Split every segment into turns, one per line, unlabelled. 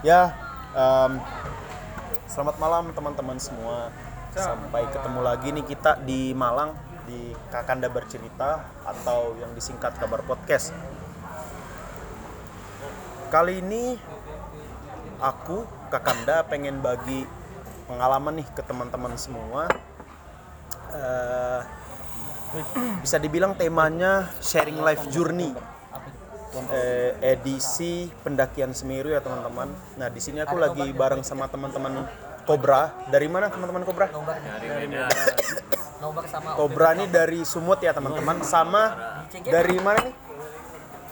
Ya, em, selamat malam teman-teman semua. Sampai ketemu lagi nih kita di Malang di Kakanda Bercerita atau yang disingkat Kabar Podcast. Kali ini aku Kakanda pengen bagi pengalaman nih ke teman-teman semua. Eh, bisa dibilang temanya sharing life journey eh, edisi pendakian Semeru ya teman-teman. Nah di sini aku lagi bareng sama teman-teman Kobra. Dari mana teman-teman Kobra? Kobra ini dari Sumut ya teman-teman. Sama dari mana nih?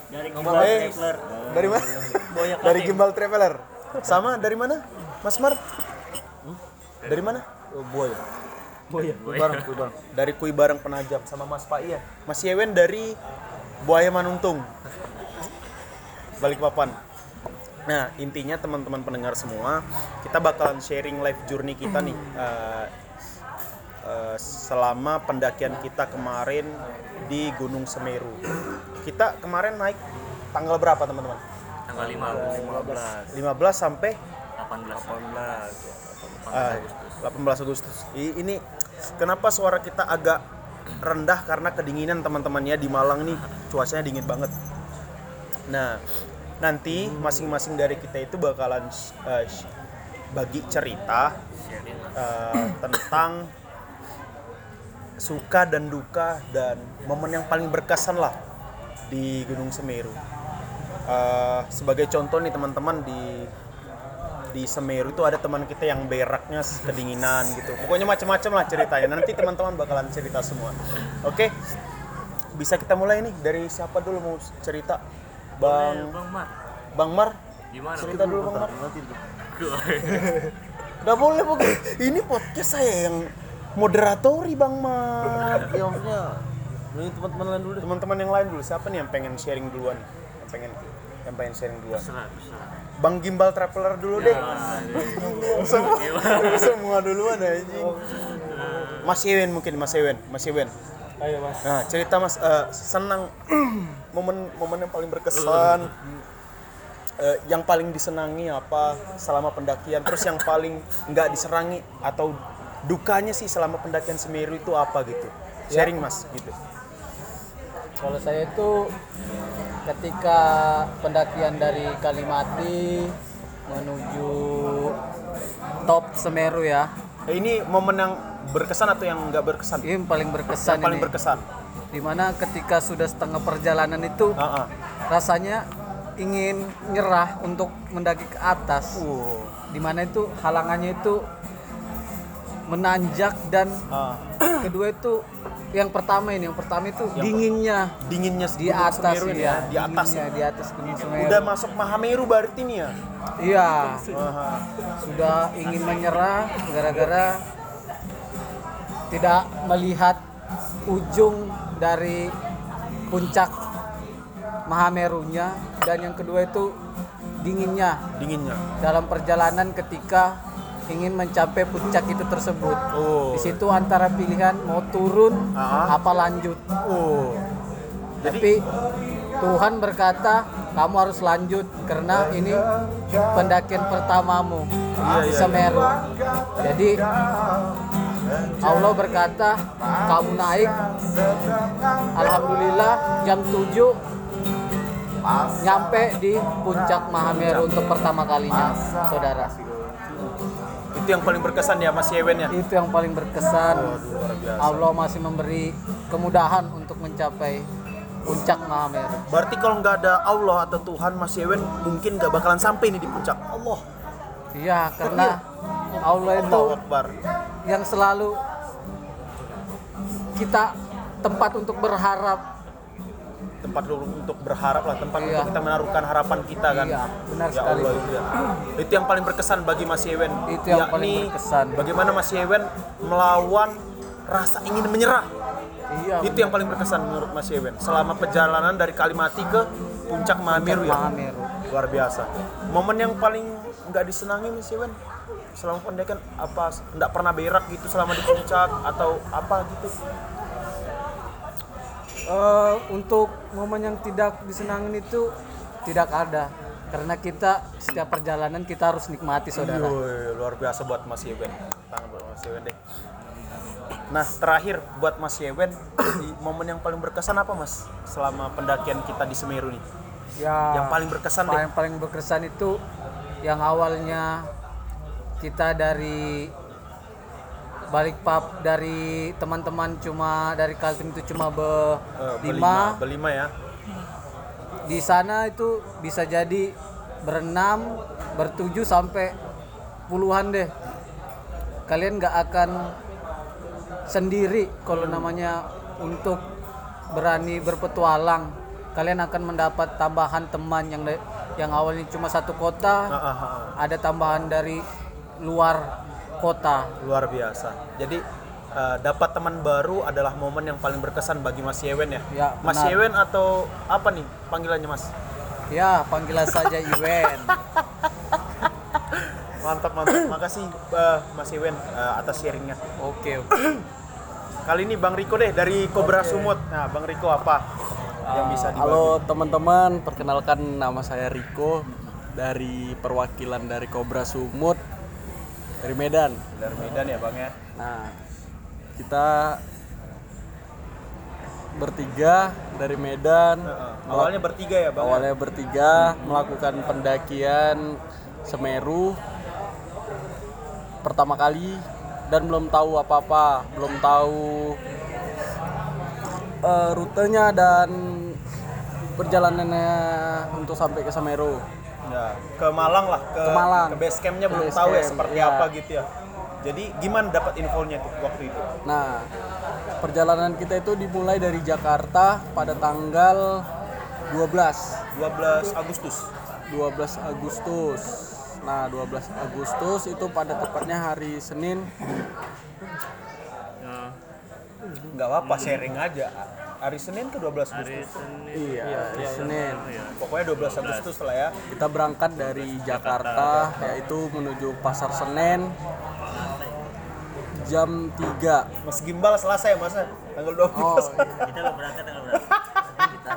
dari
Eh, dari mana? dari Gimbal Traveler. Sama dari mana? Mas Mar? Dari mana? Boy. Boy. Bareng, Kui Bareng. Dari Kui Bareng Penajam sama Mas Pak iya. Mas Yewen dari Buaya Manuntung. Balikpapan. Nah, intinya teman-teman pendengar semua, kita bakalan sharing life journey kita nih eh, eh, selama pendakian kita kemarin di Gunung Semeru. Kita kemarin naik tanggal berapa, teman-teman?
tanggal 5
15 sampai
18
Ah, 18 Agustus. I- Ini kenapa suara kita agak rendah karena kedinginan teman-temannya di Malang nih cuacanya dingin banget. Nah, nanti masing-masing dari kita itu bakalan sh- bagi cerita eh, tentang suka dan duka dan momen yang paling berkesan lah di Gunung Semeru. Eh, sebagai contoh nih teman-teman di di Semeru itu ada teman kita yang beraknya kedinginan gitu. Pokoknya macam-macam lah ceritanya. Nanti teman-teman bakalan cerita semua. Oke. Bisa kita mulai nih dari siapa dulu mau cerita? Bang
Bang Mat
Bang Mar.
gimana
Cerita dulu Bang Mar. Gak boleh pokoknya. Ini podcast saya yang moderatori Bang Mar.
ya maksudnya ini teman-teman lain dulu deh
Teman-teman yang lain dulu siapa nih yang pengen sharing duluan? Yang pengen yang pengen sharing duluan?
Terserah, terserah.
Bang Gimbal Traveler dulu deh. semua, semua duluan anjing. Mas Yewen mungkin Mas Yewen, Mas Yewen.
Ayo mas.
Nah, cerita Mas eh, senang. Momen momen yang paling berkesan. eh, yang paling disenangi apa selama pendakian? Terus yang paling nggak diserangi atau dukanya sih selama pendakian Semeru itu apa gitu? Sharing mas gitu.
Kalau saya itu ketika pendakian dari Kalimati menuju top Semeru ya
Eh, ini momen yang berkesan atau yang nggak berkesan
ini yang paling berkesan
yang paling
ini.
berkesan
di mana ketika sudah setengah perjalanan itu
Ah, ah.
rasanya ingin nyerah untuk mendaki ke atas
Uh,
di mana itu halangannya itu menanjak dan
ah.
kedua itu yang pertama ini yang pertama itu dinginnya.
dinginnya
di atas
Semeru ini
ya,
di atas
dinginnya di atas gunung Semeru.
udah masuk Mahameru berarti nih ya?
Iya.
Aha.
sudah ingin menyerah gara-gara tidak melihat ujung dari puncak Mahamerunya. Dan yang kedua itu dinginnya.
Dinginnya.
Dalam perjalanan ketika ingin mencapai puncak itu tersebut.
oh
Di situ antara pilihan mau turun
Ah.
apa lanjut.
oh
Tapi Tuhan berkata kamu harus lanjut karena ini pendakian pertamamu
Iya,
di
iya,
Semeru. Jadi Allah berkata kamu naik Alhamdulillah jam 7 nyampe di puncak Mahameru untuk pertama kalinya saudara
itu yang paling berkesan ya Mas Yewen ya?
Itu yang paling berkesan.
Biasa.
Allah masih memberi kemudahan untuk mencapai puncak Mahameru
berarti kalau nggak ada Allah atau Tuhan Mas Yewen mungkin nggak bakalan sampai nih di puncak Allah.
Iya, karena Allah itu
Akbar.
yang selalu kita tempat untuk berharap.
Tempat untuk berharap lah tempat
Iya.
untuk kita menaruhkan harapan kita kan
Iya, benar
ya
sekali.
Allah itu ya. itu yang paling berkesan bagi Mas Yewen
Itu yang paling
Yakni
berkesan.
bagaimana Mas Yewen melawan rasa ingin menyerah
Iya.
itu yang paling berkesan menurut Mas Yewen selama perjalanan dari Kalimati ke puncak Mahameru ya
Mahameru.
luar biasa momen yang paling nggak disenangi Mas Yewen selama pendakian apa nggak pernah berak gitu selama di puncak atau apa gitu
Eh, untuk momen yang tidak disenangin itu tidak ada. karena kita setiap perjalanan kita harus nikmati saudara
Yoi, luar biasa buat Mas Yewen. Tangan buat Mas Yewen deh. Nah, terakhir buat Mas Yewen, di momen yang paling berkesan apa Mas selama pendakian kita di Semeru nih?
ya
Yang paling berkesan deh.
paling paling berkesan itu yang awalnya kita dari balik pap dari teman-teman cuma dari Kaltim itu cuma be lima.
berlima ya.
di sana itu bisa jadi berenam bertujuh sampai puluhan deh. Kalian nggak akan sendiri kalau namanya untuk berani berpetualang. Kalian akan mendapat tambahan teman yang yang awalnya cuma satu kota
Ah, ah, ah.
ada tambahan dari luar kota
Luar biasa. Jadi eh, dapat teman baru adalah momen yang paling berkesan bagi Mas Yewen ya.
Ya,
Mas. Yewen atau apa nih panggilannya Mas?
ya panggilan saja Iwen
Mantap mantap. Makasih eh, Mas Yewen eh, atas sharingnya.
oke oke
Kali ini Bang Riko deh dari Cobra Sumut. Nah, Bang Riko apa yang bisa dibagi?
Halo teman-teman, perkenalkan nama saya Riko dari perwakilan dari Kobra Sumut dari Medan.
Dari Medan ya Bang ya.
Nah, kita bertiga dari Medan.
Heeh. Awalnya bertiga ya Bang. ya?
Awalnya bertiga melakukan pendakian Semeru pertama kali dan belum tahu apa-apa, belum tahu eh, rutenya dan perjalanannya untuk sampai ke Semeru.
Ya, ke Malang lah, ke,
Ke Malang.
ke base campnya
Ke
belum
base
tahu ya
camp,
seperti
iya.
apa gitu ya. Jadi gimana dapat infonya tuh waktu itu?
Nah, perjalanan kita itu dimulai dari Jakarta pada tanggal 12
12 Agustus.
12 Agustus. Nah, 12 Agustus itu pada tepatnya hari Senin.
Nah,
Nggak apa-apa sharing aja. Hari Senin ke 12
hari
Agustus.
Senin
Iya, hari Senin.
Pokoknya 12 Agustus lah ya.
Kita berangkat dari Jakarta yaitu menuju Pasar Senen jam 3.
Mas Gimbal Selasa ya Mas? Tanggal 12.
Oh,
kita lo berangkat tanggal berapa? kita.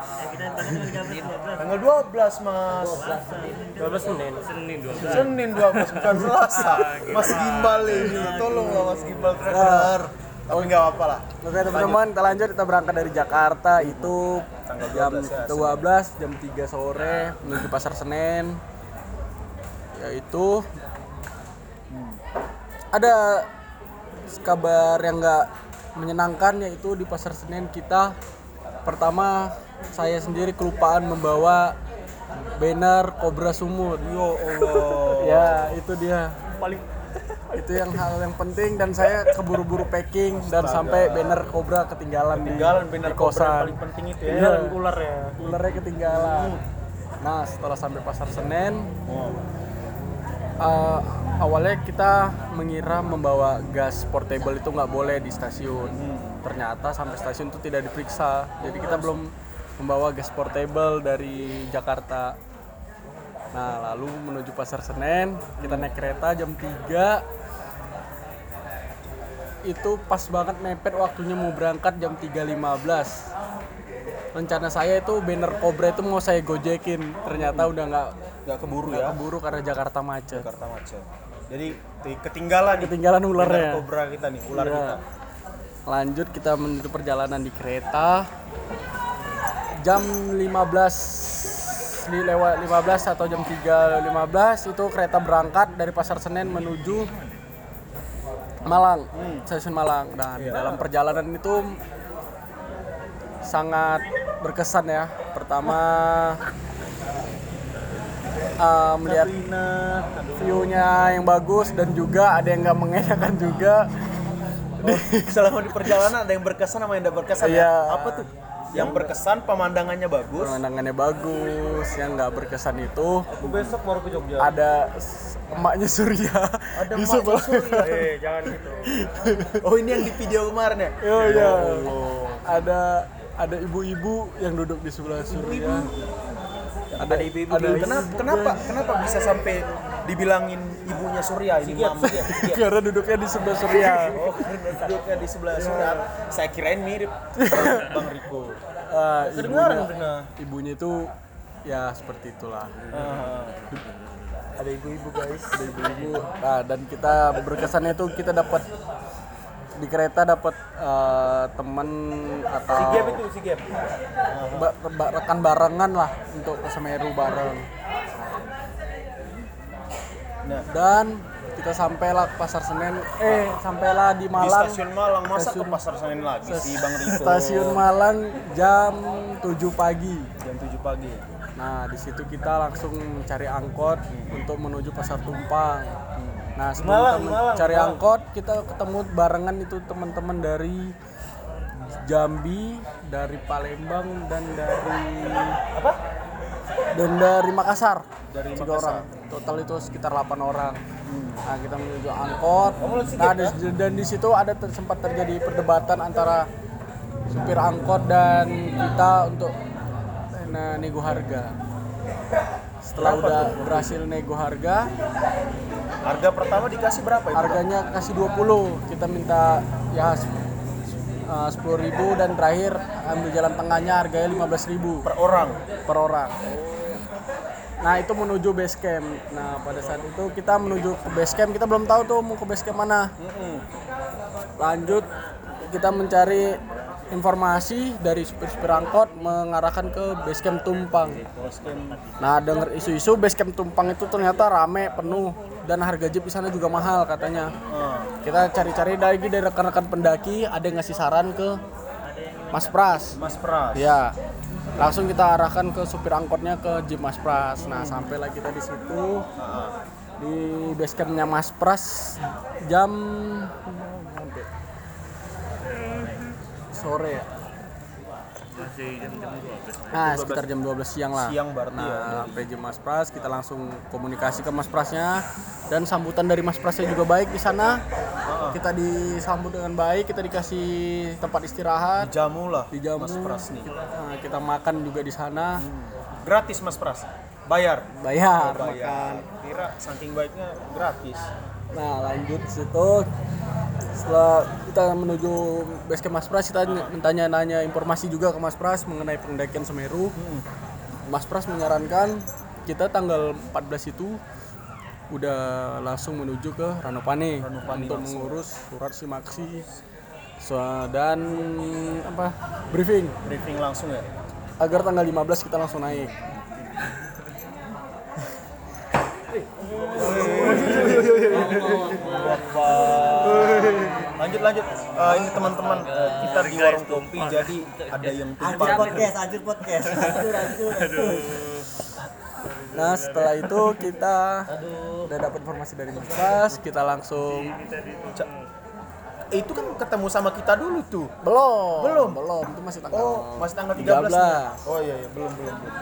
Ya, kita tanggal 13
Tanggal 12 Mas.
12 Senin. Senin 12.
Senin 12 bukan Selasa. Mas Gimbal ini. Tolonglah Mas Gimbal traveler. Tapi nggak apa-apa lah.
Oke teman-teman, kita lanjut kita berangkat dari Jakarta itu
Tanggal
jam
12 ya,
12 jam 3 sore menuju Pasar Senen. Yaitu ada kabar yang nggak menyenangkan yaitu di Pasar Senen kita pertama saya sendiri kelupaan membawa banner Cobra Sumut.
Yo Allah.
Ya, itu dia.
Paling
Itu yang hal yang penting dan saya keburu-buru packing dan sampai banner Cobra ketinggalan, di-
tinggalan banner
di kosan.
yang paling penting itu ya.
Iya.
ular ya.
Ularnya ketinggalan. Nah, setelah sampai Pasar Senen,
Oh.
eh, awalnya kita mengira membawa gas portable itu nggak boleh di stasiun. Ternyata sampai stasiun itu tidak diperiksa. Jadi kita belum membawa gas portable dari Jakarta. Nah, lalu menuju Pasar Senen, kita naik kereta jam 3. Itu pas banget mepet waktunya mau berangkat jam 3.15. Rencana saya itu banner Cobra itu mau saya gojekin. Ternyata udah nggak
Nggak keburu ya.
keburu karena Jakarta macet.
Jakarta macet. Jadi ti- ketinggalan nih
Ketinggalan
banner
ularnya.
Cobra kita nih, ular
Iya.
kita.
Lanjut kita menuju perjalanan di kereta. Jam 15 li- lewat 15 atau jam 3.15 itu kereta berangkat dari Pasar Senen menuju Malang, stasiun Malang. Dan dalam perjalanan itu sangat berkesan ya. Pertama uh, melihat view-nya yang bagus dan juga ada yang nggak mengenakan juga.
selama di perjalanan ada yang berkesan sama yang tidak berkesan
Iya.
ya. Apa tuh? Yang berkesan pemandangannya bagus.
Pemandangannya bagus, yang nggak berkesan itu
Aku besok baru ke Jogja.
ada emaknya Surya
Ada
di
emaknya
sebelah.
Surya. Eh, jangan gitu. Oh, ini yang di video kemarin ya?
Oh iya. Ada ada ibu-ibu yang duduk di sebelah Surya. Ada
Ibu-ibu dulu. Kenapa kenapa kenapa bisa sampai dibilangin ibunya Surya ini mama dia?
karena duduknya di sebelah Surya.
Oh, karena duduknya di sebelah Surya. Saya kirain mirip Bang Riko. Kedengaran
ibunya, itu ya seperti itulah
Ah, ada ibu-ibu guys
ada ibu-ibu nah dan kita berkesannya itu kita dapat di kereta dapat eh, teman atau
si gap itu si gap.
Ba- ba- rekan barengan lah untuk ke Semeru bareng.
Nah.
Dan kita sampailah ke pasar Senen. Eh sampailah di
di
Malang.
stasiun Malang masa ke
Stasiun-
pasar Senen lagi si Bang Riko?
stasiun Malang jam 7 pagi.
Jam 7 pagi.
Nah, di situ kita langsung cari angkot untuk menuju Pasar Tumpang. Nah, sebelum
Malang,
kita
Malang,
cari
Malang.
angkot, kita ketemu barengan itu teman-teman dari Jambi, dari Palembang dan dari
apa
dan dari Makassar.
Dari
Tiga
Makassar.
orang. Total itu sekitar 8 orang. Nah, kita menuju angkot. Nah, di- dan di situ ada ter- sempat terjadi perdebatan antara supir angkot dan kita untuk nah, nego harga. Setelah udah berhasil nego harga,
harga pertama dikasih berapa itu
harganya kasih 20. Kita minta ya sepuluh ribu dan terakhir ambil jalan tengahnya harganya 15.000
per orang
per orang. Nah itu menuju base camp. Nah pada saat itu kita menuju ke base camp kita belum tahu tuh mau ke base camp mana. Lanjut kita mencari informasi dari supir-supir angkot mengarahkan ke base camp Tumpang. Nah dengar isu-isu base camp Tumpang itu ternyata rame penuh dan harga jeep di sana juga mahal katanya.
Ah.
Kita cari-cari lagi dari rekan-rekan pendaki ada yang ngasih saran ke Mas Pras.
Mas Pras
Ya, langsung kita arahkan ke supir angkotnya ke Jeep Mas Pras. Nah, sampailah kita di situ
Ah.
di base campnya Mas Pras jam sore ya.
Masih jam-jam 12.
Nah, sekitar jam 12 siang lah.
Siang berarti ya.
Nah, sampai Jeep Mas Pras kita langsung komunikasi ke Mas Prasnya dan sambutan dari Mas Prasnya juga baik di sana. Kita disambut dengan baik, kita dikasih tempat istirahat,
dijamu lah
dijamu.
Mas Pras nih
Nah, kita makan juga di sana.
gratis Mas Pras bayar
Bayar, makan.
bayar kira saking baiknya gratis
Nah lanjut situ. Setelah kita menuju base camp Mas Pras kita tanya nanya informasi juga ke Mas Pras mengenai pendakian Semeru. Mas Pras menyarankan kita tanggal 14 itu udah langsung menuju ke Ranupane,
Ranupane
untuk
langsung.
mengurus surat simaksi. So- dan apa? Briefing.
Briefing langsung ya?
Agar tanggal 15 kita langsung naik.
Lanjut lanjut. Eh, ini teman-teman eh, kita di warung kopi jadi ada yang
Anjir
tumpah
podcast, anjir podcast. Anjir, anjir, anjir.
Nah setelah itu kita udah dapat informasi dari Mas kita langsung
itu kan ketemu sama kita dulu tuh?
Belum
Belum?
belum. Itu masih tanggal
oh masih tanggal 13,
13.
nih. oh iya iya. Belum belum belum.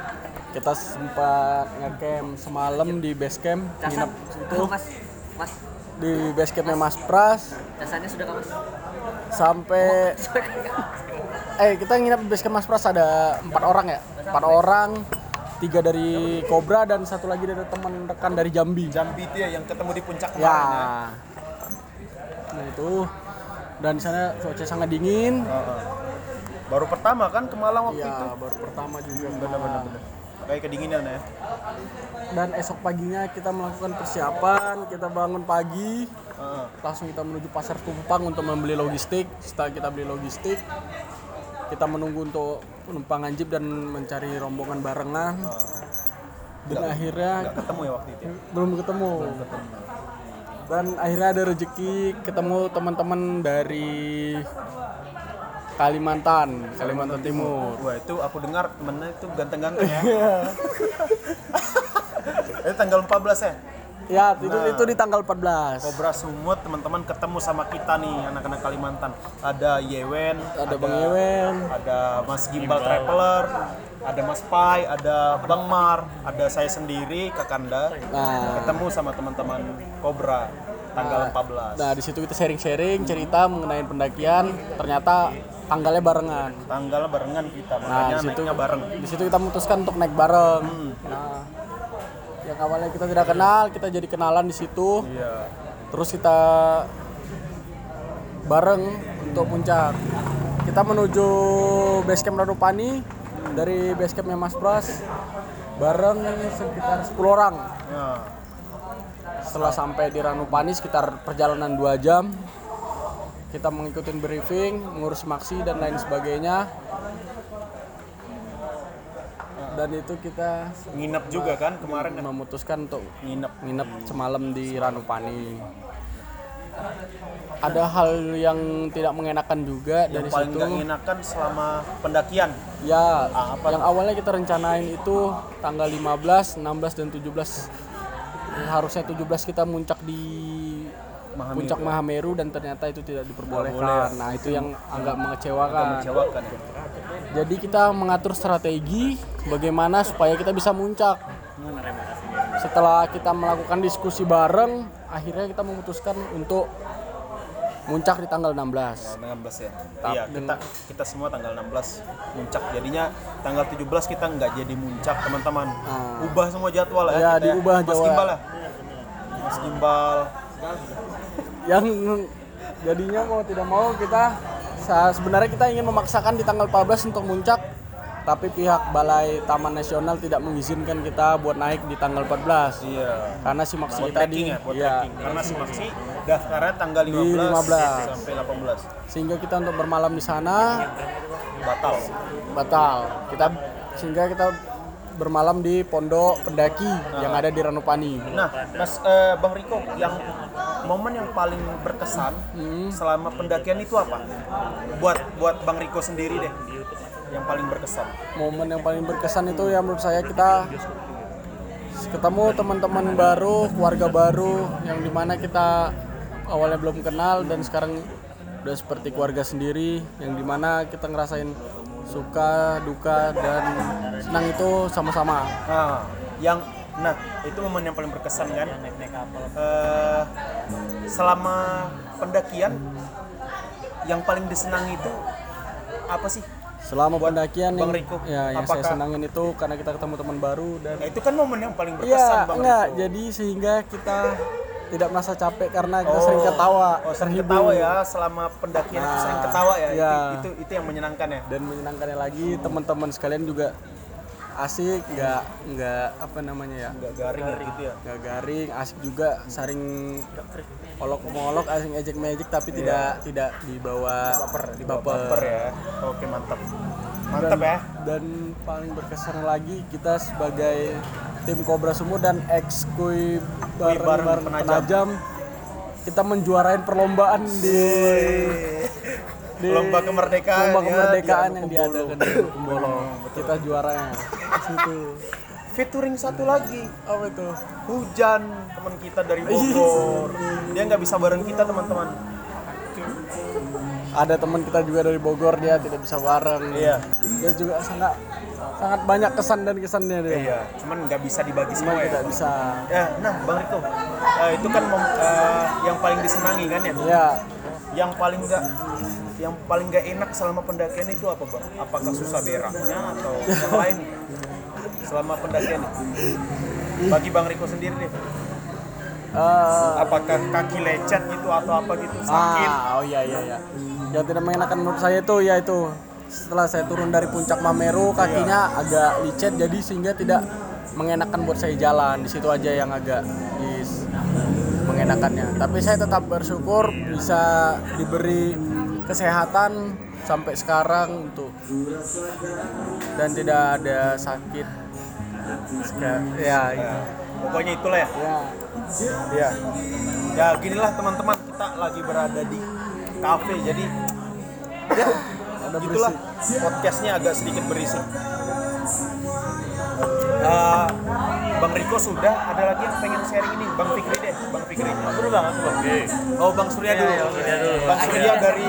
Kita sempat ngecamp semalam di base camp nginep situ.
Halo, mas, mas,
di base campnya Mas Pras.
Casannya sudah kamu?
sampai eh kita nginep di camp Mas Pras ada empat orang ya? Empat orang. Tiga dari Cobra dan satu lagi dari teman rekan dari Jambi.
Jambi itu ya yang ketemu di puncak
ya.
kemarin ya.
Nah itu. Dan di sana cuaca sangat dingin.
Heeh. baru pertama kan ke Malang waktu itu?
ya baru pertama juga
benar-benar. Benar kayak kedinginan ya.
Dan esok paginya kita melakukan persiapan kita bangun pagi
Heeh.
langsung kita menuju pasar tumpang untuk membeli logistik. Setelah kita beli logistik kita menunggu untuk penumpangan jeep dan mencari rombongan barengan. Dan akhirnya
nggak ketemu ya waktu itu ya?
belum ketemu. Dan akhirnya ada rezeki ketemu teman-teman dari Kalimantan Kalimantan Timur
Wah itu aku dengar temennya itu ganteng-ganteng ya. itu tanggal 14 ya.
ya itu itu di tanggal 14
Kobra Sumut teman-teman ketemu sama kita nih anak-anak Kalimantan. Ada Yewen,
ada Bang Yewen
ada Mas Gimbal Traveler, ada Mas Pai, ada Bang Mar, ada saya sendiri Kakanda.
nah
Ketemu sama teman-teman Kobra tanggal 14.
Nah, di situ kita sharing-sharing cerita mengenai pendakian. Ternyata tanggalnya barengan.
Tanggal barengan kita,
Nah,
makanya
di situ
naiknya bareng.
Di situ kita memutuskan untuk naik bareng. Nah, yang awalnya kita tidak kenal, kita jadi kenalan di situ.
Iya.
Terus kita bareng untuk puncak. Kita menuju base camp Ranupani dari base campnya Mas Pras. bareng sekitar 10 orang
Nah,
setelah sampai di Ranupani sekitar perjalanan 2 jam kita mengikuti briefing mengurus maksi dan lain sebagainya dan itu kita
nginep juga kan kemarin ya?
memutuskan untuk
nginep.
nginep semalam di Ranupani ada hal yang tidak mengenakan juga
Yang
dari
paling
situ
nggak enakan selama pendakian.
ya
Ah, apa
yang awalnya kita rencanain itu tanggal 15 16 dan 17 harusnya 17 kita muncak di
Mahameru.
puncak Mahameru dan ternyata itu tidak diperbolehkan
boleh.
nah itu yang agak mengecewakan
Mengecewakan ya.
jadi kita mengatur strategi bagaimana supaya kita bisa muncak setelah kita melakukan diskusi bareng akhirnya kita memutuskan untuk muncak di tanggal 16
Tanggal 16 ya. Iya, kita kita semua tanggal 16 muncak. Jadinya tanggal 17 kita nggak jadi muncak, teman-teman.
Ah.
Ubah semua jadwal ya.
Ya,
kita
diubah
Mas
jadwal.
Gimbal lah. Mas Gimbal.
Yang jadinya mau tidak mau kita sebenarnya kita ingin memaksakan di tanggal 14 untuk muncak tapi pihak Balai Taman Nasional tidak mengizinkan kita buat naik di tanggal 14
Iya.
karena si maksi
Buat
kita di
ya, buat
iya.
Karena si Maksi daftarnya tanggal 15,
15.
sampai 18.
sehingga kita untuk bermalam di sana
Batal.
batal kita sehingga kita bermalam di pondok pendaki yang ada di Ranupani
Nah, Mas eh, Bang Riko, yang momen yang paling berkesan
Hmm.
selama pendakian itu apa? Buat buat Bang Riko sendiri deh. Yang paling berkesan.
momen yang paling berkesan itu ya menurut saya kita ketemu teman-teman baru, keluarga baru yang di mana kita awalnya belum kenal dan sekarang udah seperti keluarga sendiri yang di mana kita ngerasain suka, duka dan senang itu sama-sama.
Nah, yang nah itu momen yang paling berkesan kan. Eh, selama pendakian yang paling disenangi itu apa sih?
Selama
Buat
pendakian
Bang
yang,
Riko,
ya, yang saya senangin itu karena kita ketemu teman baru dan
Nah, itu kan momen yang paling berkesan
Iya,
Bang
enggak.
Riko.
Jadi sehingga kita tidak merasa capek karena kita sering ketawa,
Oh, sering
terhibur.
ketawa ya selama pendakian itu sering
Nah,
ketawa ya.
iya.
Itu, itu itu yang menyenangkan ya.
Dan menyenangkannya lagi teman-teman sekalian juga asik, nggak nggak apa namanya ya,
Enggak garing gitu ya.
nggak garing, asik juga, saring olok molok, asing ejek mejek tapi tidak tidak dibawa
Baper, di
baper.
baper ya. Oke, mantap. Mantap ya.
Dan paling berkesan lagi kita sebagai tim Cobra Sumo dan ex Kui bareng,
bareng
bareng
penajam.
penajam. kita menjuarain perlombaan di di
Lomba kemerdekaan
lomba
ya,
kemerdekaan
di
yang diadakan di Pembolong. Kita juaranya di situ.
Featuring satu lagi.
Apa itu?
Hujan teman kita dari Bogor. Dia nggak bisa bareng kita teman-teman.
Ada teman kita juga dari Bogor dia tidak bisa bareng.
Iya.
Dia juga sangat sangat banyak kesan dan kesannya dia.
Iya. Cuman nggak bisa dibagi
Cuma
semua ya.
tidak bisa.
Ya, nah Bang Riko, eh, itu kan mem- eh, yang paling disenangi kan ya.
Ya,
Yang paling nggak yang paling nggak enak selama pendakian itu apa bang? Apakah susah beraknya atau yang lain selama pendakian? Bagi Bang Riko sendiri deh,
eh,
apakah kaki lecet gitu atau apa gitu sakit?
Ah, oh iya iya iya. Yang tidak mengenakan menurut saya itu ya itu setelah saya turun dari puncak Mameru kakinya agak licet jadi sehingga tidak mengenakan buat saya jalan di situ aja yang agak is mengenakannya. Tapi saya tetap bersyukur bisa diberi kesehatan sampai sekarang untuk dan tidak ada sakit. Ya,
Ya, pokoknya itulah ya.
ya.
Ya, ya ginilah teman-teman kita lagi berada di kafe jadi ya gitulah podcastnya agak sedikit berisik. Eh, Bang Riko sudah ada lagi yang pengen sharing ini? Bang Fikri deh Bang Fikri. Aku dulu bang. Aku bang oh Bang Surya dulu. Bang Surya dari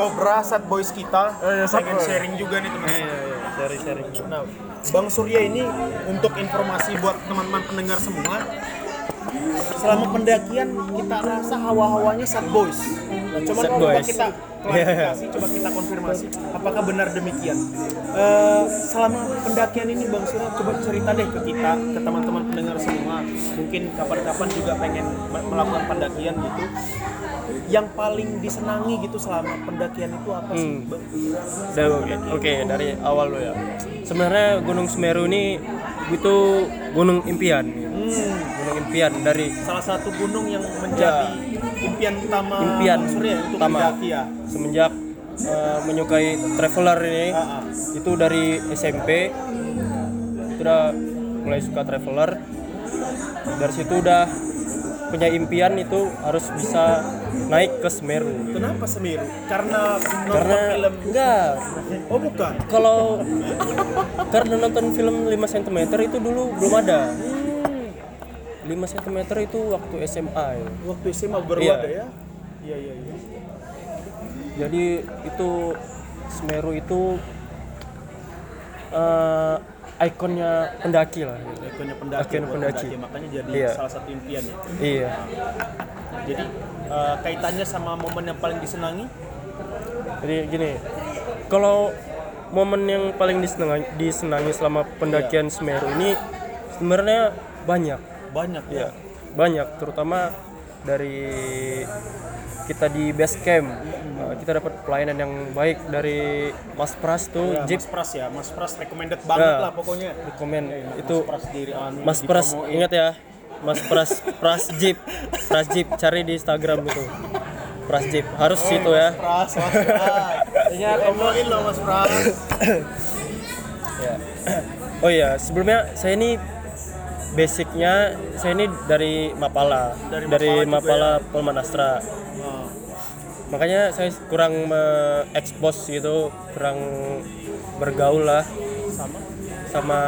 Cobra Sad Boys kita. Pengen sharing juga nih teman-teman. Sharing sharing. Nah Bang Surya ini untuk informasi buat teman-teman pendengar semua selama pendakian kita rasa hawa-hawanya sad boys. Nah,
Sad boys.
kita klarifikasi, coba kita konfirmasi apakah benar demikian. Eh, selama pendakian ini Bang Surya coba cerita deh ke kita, ke teman-teman pendengar semua. Mungkin kapan-kapan juga pengen me- melakukan pendakian gitu. Yang paling disenangi gitu selama pendakian itu apa sih?
Dan- Oke, dari awal lo ya. Sebenarnya Gunung Semeru ini itu Gunung Impian.
Hmm,
Impian dari
salah satu gunung yang menjadi impian utama
impian
Surya untuk
utama
mendaki ya.
semenjak eh, menyukai traveler ini
Ah, ah.
itu dari SMP itu udah mulai suka traveler dari situ udah punya impian itu harus bisa naik ke Semeru
Kenapa Semeru? Karena nonton
karena
film.
enggak
Oh bukan.
kalau karena nonton film 5 cm itu dulu belum ada 5 cm itu waktu SMA ya.
Waktu SMA baru
Iya.
ada ya. Iya iya iya.
jadi itu Semeru itu eh, ikonnya pendaki lah
Ikonnya pendaki.
Ikonnya
buat
pendaki.
Makanya jadi
Iya.
salah satu impian ya.
iya
Jadi eh, kaitannya sama momen yang paling disenangi
jadi gini kalau momen yang paling disenangi, disenangi selama pendakian Semeru ini sebenarnya banyak
banyak ya.
ya banyak terutama dari kita di base camp Uh, kita dapat pelayanan yang baik dari Mas Pras tuh
Ya,
Jeep
Mas Pras ya, Mas Pras recommended banget
Ya.
lah pokoknya.
komen itu
Pras diri anu
Mas Pras
dipromoin.
ingat ya Mas Pras Pras Jeep Pras Jeep cari di Instagram itu Pras Jeep harus situ ya
Pras, Mas Pras.
Iya,
Promoin loh Mas Pras.
Ya. Oh iya, sebelumnya saya ini basicnya saya ini dari Mapala,
Dari
dari,
Mapala
Mapala Polmanastra.
Oh.
Makanya saya kurang mengekspos gitu, kurang bergaul lah
Sama.
sama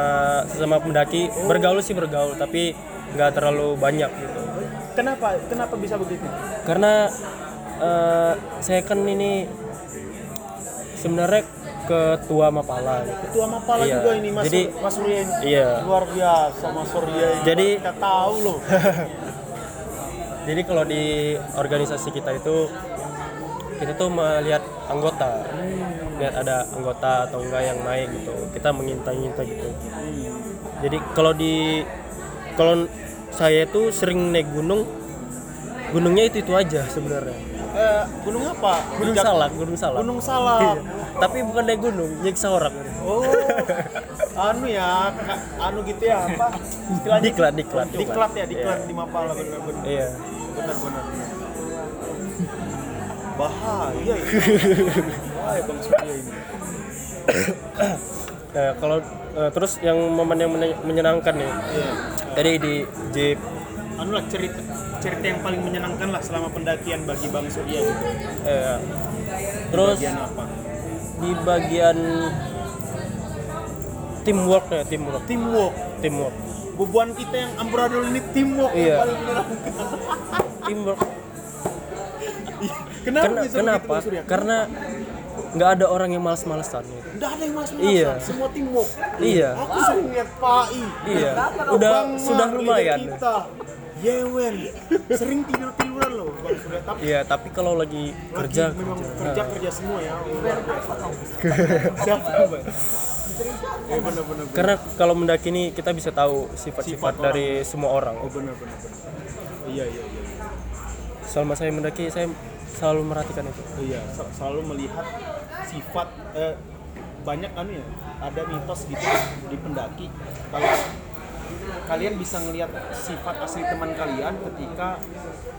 sesama pendaki. Bergaul sih bergaul, tapi nggak terlalu banyak gitu.
Kenapa? Kenapa bisa begitu?
Karena eh, saya kan ini sebenarnya ketua Mapala. gitu.
Ketua Mapala
Iya.
juga ini Mas
Jadi-
Mas Surya ini.
Iya.
Luar biasa Mas Surya ini.
Jadi-
kita tahu loh.
Jadi kalau di organisasi kita itu kita tuh melihat anggota, lihat ada anggota atau enggak yang naik gitu. Kita mengintai-intai gitu. Jadi kalau di kalau saya itu sering naik gunung, gunungnya itu itu aja sebenarnya.
Eh, gunung apa?
Gunung
Bijak-
Salak, Gunung Salak.
Gunung Salak.
Iya. Tapi bukan naik gunung, nyiksa orang.
Oh, anu ya, ka- anu gitu ya apa? Istilahnya
Diklat, diklat.
diklat ya, diklat di Mapala benar-benar.
Iya.
Benar-benar. Bahaya ini. Bahaya Bang Surya ini.
Nah, kalau eh, terus yang momen yang menye- menyenangkan nih.
Iya.
Tadi di jeep
Anu lah cerita cerita yang paling menyenangkan lah selama pendakian bagi Bang Surya gitu.
eh, terus
Bagian apa?
di bagian teamwork ya teamwork
Teamwork.
teamwork
Beban kita yang amburadul ini teamwork
Iya.
yang paling menyenangkan.
teamwork
Kenapa
Ken-
bisa begitu
kenapa
Surya?
karena nggak ada orang yang malas-malesan gitu.
Nggak ada yang mas
Iya.
semua teamwork.
iya
Aku sering lihat Pak I.
iya udah
Bang
sudah lumayan
Kita. Yewen. Sering tidur tiduran loh Bang Surya. Tapi
iya tapi kalau lagi
lagi
kerja
memang
kerja.
kerja
Nah,
kerja semua ya. Siapa Bang? Eh benar-benar.
karena kalau mendaki ini kita bisa tahu
Sifat
sifat-sifat
orang.
dari semua orang
Oh benar-benar. Iya iya iya.
selama saya mendaki saya selalu merhatikan itu
Iya, sel- selalu melihat sifat eh, banyak anu ya, ada mitos gitu di pendaki kalau kalian bisa ngelihat sifat asli teman kalian ketika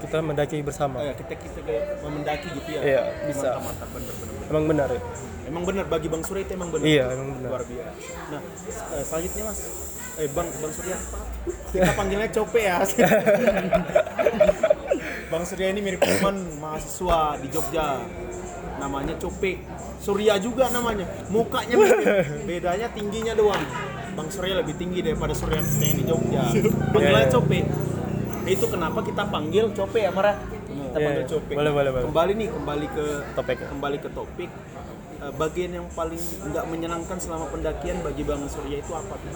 kita mendaki bersama
eh, kita kita kayak mendaki gitu ya.
Iya, bisa.
Mantap, mantap, bener, bener, bener.
emang benar ya
Emang benar bagi Bang Surya itu emang benar.
Iya, emang benar.
Luar biasa. Nah, eh, selanjutnya Mas, eh Bang Bang Surya, kita panggilnya Cope ya. Bang Surya ini mirip teman mahasiswa di Jogja. Namanya Cope. Surya juga namanya. Mukanya mirip. Bedanya tingginya doang. Bang Surya lebih tinggi daripada Surya yang di Jogja. Panggilannya
Iya, iya.
Cope. Itu kenapa kita panggil Cope ya, Mara? Kita
Iya,
panggil
iya.
Cope.
Boleh, boleh, boleh.
Kembali nih, kembali ke
Topik.
kembali ke topik Eh, bagian yang paling nggak menyenangkan selama pendakian bagi Bang Surya itu apa tuh?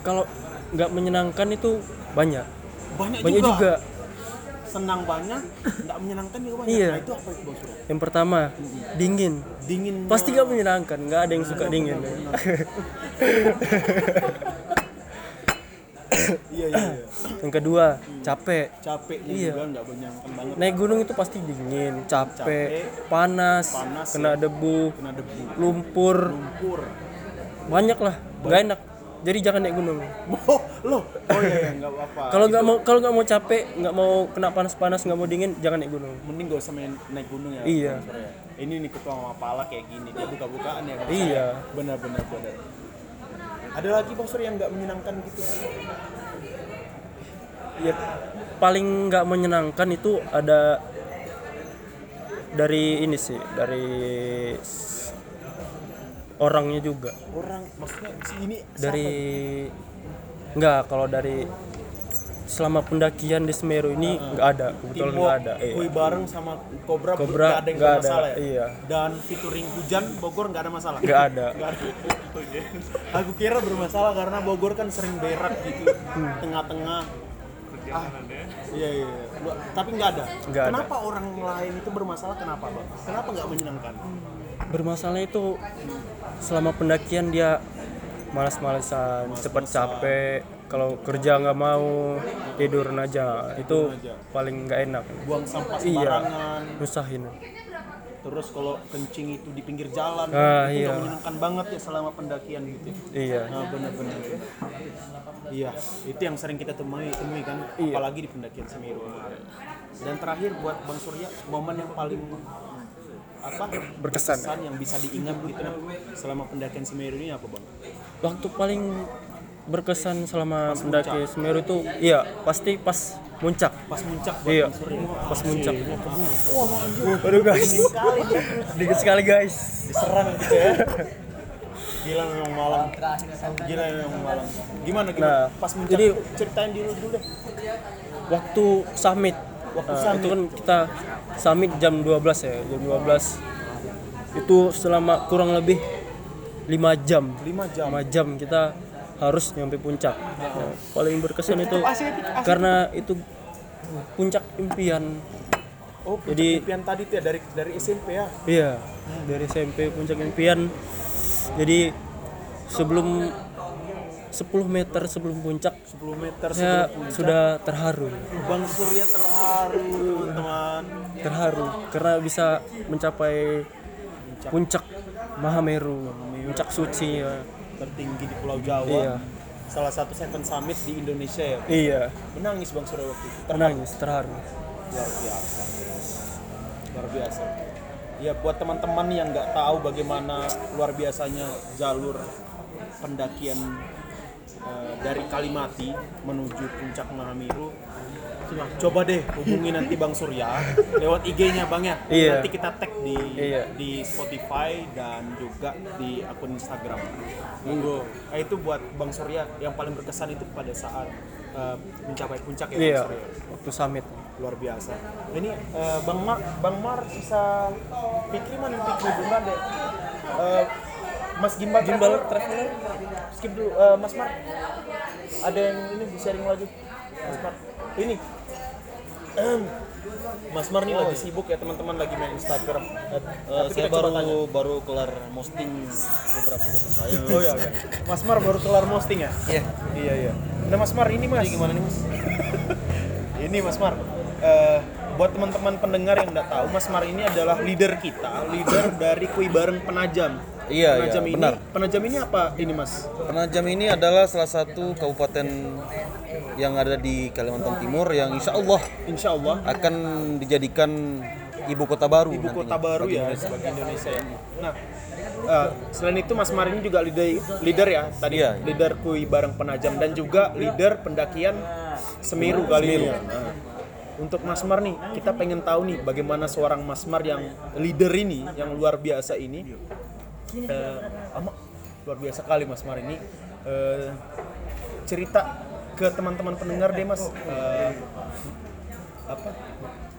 Kalau nggak menyenangkan itu banyak
Banyak,
banyak
juga.
juga
Senang banyak, nggak menyenangkan juga banyak.
Iya.
Nah itu apa itu Surya?
yang pertama dingin
Dingin.
pasti nggak menyenangkan nggak ada yang suka dingin
Iya iya. iya.
yang kedua capek
Capeknya
Iya.
juga nggak menyenangkan banget.
naik gunung itu pasti dingin capek,
Capek,
panas,
panas,
kena
ya.
debu
Kena debu,
lumpur
lumpur.
banyak lah nggak enak jadi jangan naik gunung
Oh, loh. Oh iya, iya, nggak apa-apa.
kalau nggak mau kalau nggak mau capek nggak mau kena panas-panas nggak mau dingin jangan naik gunung
mending gak usah main naik gunung ya.
Iya.
Ini nih ketua Mapala kayak gini, dia buka-bukaan ya.
Iya.
Benar-benar benar. Ada lagi Bang Surya yang nggak menyenangkan gitu.
ya paling nggak menyenangkan itu ada dari ini sih dari orangnya juga
Orang maksudnya si ini
dari nggak kalau dari selama pendakian di Semeru ini nggak ada kebetulan
Teamwork,
nggak ada iya.
Kui bareng sama Cobra,
Cobra
nggak ada yang
nggak ada,
masalah ya.
iya.
Dan featuring hujan Bogor nggak ada masalah.
nggak ada
ada. Aku kira bermasalah karena Bogor kan sering berak gitu,
Hmm.
tengah-tengah. Ah, iya iya. iya. Lu- Tapi nggak ada.
Nggak ada.
kenapa orang lain itu bermasalah? Kenapa bang? Kenapa nggak menyenangkan?
bermasalah itu selama pendakian dia malas-malasan cepat capek kalau kerja nggak mau tiduran aja itu paling nggak enak
Buang sampah
iya
sembarangan.
nusahin
Terus kalau kencing itu di pinggir jalan,
Ah,
itu
iya.
menyenangkan banget ya selama pendakian gitu.
iya
Nah, benar-benar. Iya, itu yang sering kita temui, temui kan,
Iya.
apalagi di pendakian Semeru. Dan terakhir buat Bang Surya, momen yang paling apa
Berkesan.
yang bisa diingat gitu selama pendakian Semeru ini apa bang?
waktu paling berkesan selama mendaki Semeru itu iya pasti pas muncak
Pas muncak
iya pas muncak waduh guys sedikit sekali guys
Diserang gitu ya. Gila memang malam. Gila memang malam. Gimana gimana?
Nah,
Pas muncak
jadi-
ceritain dulu dulu deh.
waktu summit
Waktu
Nah,
summit.
itu kan kita summit jam 12 ya jam 12 itu selama kurang lebih 5 jam.
5 jam.
5 jam kita harus nyampe puncak. Nah, paling berkesan itu karena itu puncak impian.
Oh, puncak
Jadi-
impian tadi tuh ya dari dari SMP ya.
iya dari SMP puncak impian. Jadi sebelum 10 meter sebelum puncak
10 meter
saya
sebelum puncak.
sudah terharu
Bang Surya terharu teman.
terharu karena bisa mencapai puncak Mahameru, puncak suci ya.
tertinggi di Pulau Jawa.
Iya.
Salah satu seven summit di Indonesia ya.
Iya,
Menangis Bang Surya waktu itu.
menangis, terharu.
Luar biasa. Luar biasa. Ya buat teman-teman yang nggak tahu bagaimana luar biasanya jalur pendakian eh, dari Kalimati menuju puncak Mahameru coba deh hubungi nanti Bang Surya lewat IG-nya Bang ya.
Iya.
Nanti kita tag di
Iya.
di Spotify dan juga di akun Instagram.
Monggo.
Nah, itu buat Bang Surya yang paling berkesan itu pada saat eh, mencapai puncak ya
Iya,
Bang Surya.
waktu summit.
Luar biasa. Ini eh, Bang Mar, Bang Mar bisa Fikri mana Fikri deh. Eh, Mas Gimbal
Gimbal
Traveler. Skip dulu Eh, Mas Mar. Ada yang ini di sharing lagi. Mas Mar. Ini. Mas Mar nih lagi sibuk ya teman-teman lagi main Instagram. Tapi
saya baru
tanya.
baru kelar posting beberapa foto saya.
Oh iya, iya. Mas Mar baru kelar posting ya?
Iya.
Iya iya. Nah Mas Mar ini Mas.
Gimana nih mas?
ini Mas Mar. eh, buat teman-teman pendengar yang nggak tahu, Mas Mar ini adalah leader kita, leader dari Kui Bareng Penajam.
Iya, iya,
Penajam ini,
benar.
Penajam ini apa ini Mas?
Penajam ini adalah salah satu kabupaten yang ada di Kalimantan Timur yang insya Allah
Insya Allah
akan dijadikan ibu kota baru.
ibu
nantinya
kota baru
bagi
ya
Indonesia.
sebagai Indonesia ya. Nah, eh, selain itu Mas Mar ini juga leader leader ya tadi
Iya.
leader Kui Bareng Penajam dan juga leader pendakian Semeru kali ini. ya. Nah, untuk Mas Mar nih, kita pengen tahu nih bagaimana seorang Mas Mar yang leader ini, yang luar biasa ini, ama, luar biasa kali Mas Mar ini eh, cerita ke teman-teman pendengar deh Mas. Eh, apa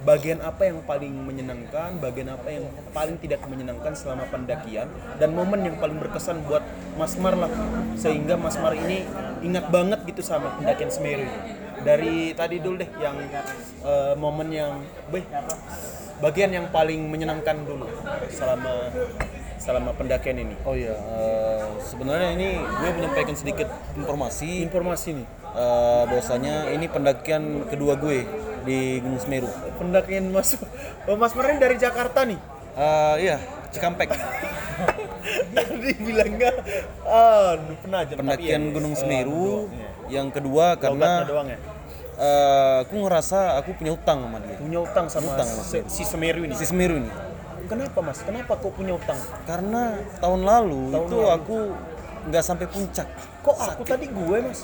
bagian apa yang paling menyenangkan, bagian apa yang paling tidak menyenangkan selama pendakian dan momen yang paling berkesan buat Mas Mar lah sehingga Mas Mar ini ingat banget gitu sama pendakian Semeru. Dari tadi dulu deh yang eh, momen yang beh bagian yang paling menyenangkan dulu selama selama pendakian ini.
Oh iya, eh, sebenarnya ini gue menyampaikan sedikit informasi
Informasi nih,
eh, bahwasanya ini pendakian kedua gue di Gunung Semeru.
pendakian Mas oh, Mas Mar ini dari Jakarta nih.
Eh, iya, Cikampek.
Tadi bilangnya ah penajam.
pendakian
Tapi ya,
Gunung Semeru
ya.
yang kedua karena
doang ya.
eh, aku ngerasa aku punya utang sama dia
Punya utang sama
Utang sama
se- si Semeru ini.
si Semeru ini
Kenapa mas? Kenapa kok punya utang?
karena tahun lalu
Tahun
itu
lalu.
aku nggak sampai puncak
Kok aku tadi gue mas?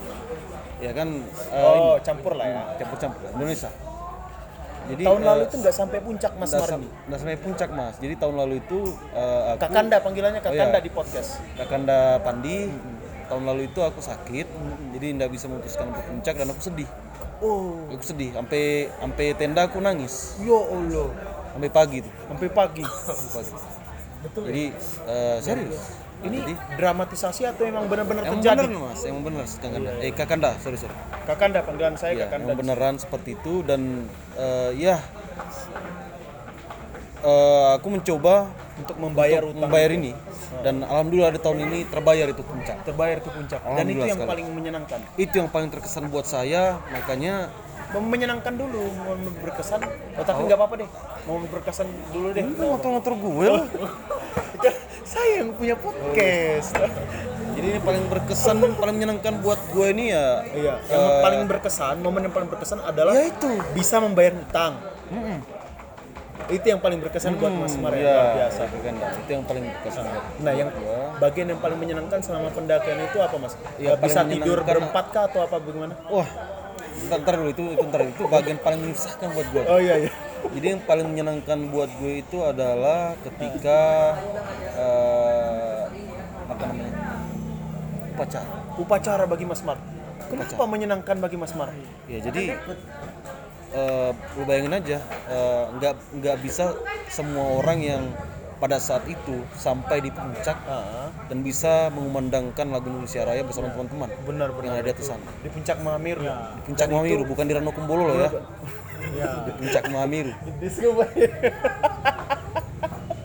ya kan eh,
Oh
ini,
campur lah ya.
campur-campur Indonesia jadi
Tahun
eh,
lalu itu nggak sampai puncak mas
nggak
Marni.
sam- nggak sampai puncak mas jadi tahun lalu itu eh, aku
Kakanda panggilannya
Oh,
Kakanda
iya.
di podcast.
Kakanda Pandi tahun lalu itu aku sakit jadi nggak bisa memutuskan untuk puncak dan aku sedih
Oh,
aku sedih sampai sampai tenda aku nangis
ya Allah.
Sampai pagi tuh
Sampai pagi.
sampai pagi jadi eh, serius
Ini
Jadi,
dramatisasi atau emang benar-benar
emang
terjadi?
bener mas emang bener Kakanda eh Kakanda sorry sorry
Kakanda panggilan saya
Iya,
Kakanda.
emang beneran seperti itu dan eh, ya eh, aku mencoba
Untuk membayar
untuk
utang.
membayar ini dan alhamdulillah di tahun ini terbayar itu puncak
Terbayar ke puncak. Dan itu yang
sekali.
paling menyenangkan.
itu yang paling terkesan buat saya makanya
menyenangkan dulu mau berkesan. Oh, tapi nggak apa-apa deh. Mau berkesan dulu deh.
Lu ngotor-ngotor gue.
Kan saya yang punya podcast.
Jadi ini paling berkesan, paling menyenangkan buat gue ini ya.
iya yang paling berkesan momen yang paling berkesan adalah
Ya itu.
bisa membayar hutang. Itu yang paling berkesan buat Mas Mar ya,
Iya,
luar biasa.
itu kan, itu yang paling berkesan. buat
nah yang
gua.
bagian yang paling menyenangkan selama pendakian itu apa Mas?
Ya,
bisa tidur berempat kah atau apa bagaimana?
Wah, ntar, ntar dulu itu, itu ntar itu bagian paling menyusahkan buat gue.
oh iya iya
Jadi yang paling menyenangkan buat gue itu adalah ketika eh, apa namanya upacara.
upacara bagi Mas Mar kenapa menyenangkan bagi Mas Mar
Ya jadi eh, lu bayangin aja eh, nggak nggak bisa semua orang yang pada saat itu sampai di puncak
Ah,
dan bisa mengumandangkan lagu Indonesia Raya bersama teman-teman
benar
yang
benar.
ada di atas sana.
di puncak Mahamir
Di puncak Mamiru bukan di Rano Kumbolo loh ya. Di puncak
Surabaya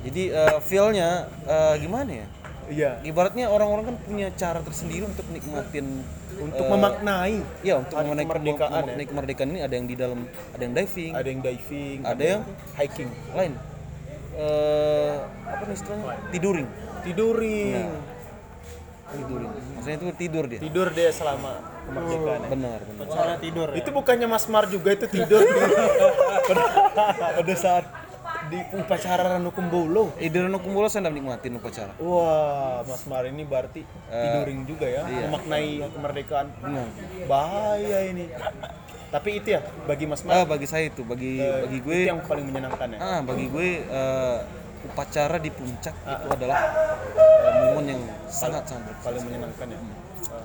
Jadi eh, feel-nya eh, gimana ya?
iya.
Ibaratnya orang-orang kan punya cara tersendiri untuk nikmatin
untuk
eh,
memaknai
ya untuk
hari
memaknai
kemerdekaan ya.
memaknai kemerdekaan ini. Ada yang di dalam ada yang diving,
ada yang diving
ada yang
hiking.
lain eh apa nih istilahnya? Tiduring.
Tiduring.
Tiduring. Maksudnya itu tidur dia.
Tidur deh selama kemerdekaan. Ya.
benar benar.
Cara tidur. Ya.
itu bukannya Mas Mar juga itu tidur. Pada, pada saat di upacara Ranu Kumbolo.
Eh di Rano Kumbolo saya nikmatin upacara.
Wah Mas Mar ini berarti tiduring juga ya.
iya.
memaknai kemerdekaan.
Benar.
Bahaya ini tapi itu ya bagi Mas
ah
Mar
bagi saya itu bagi
eh,
bagi gue
itu yang paling menyenangkan ya?
Ah bagi gue eh, upacara di puncak itu adalah eh, momen yang sangat sangat berkesan.
paling menyenangkan ya?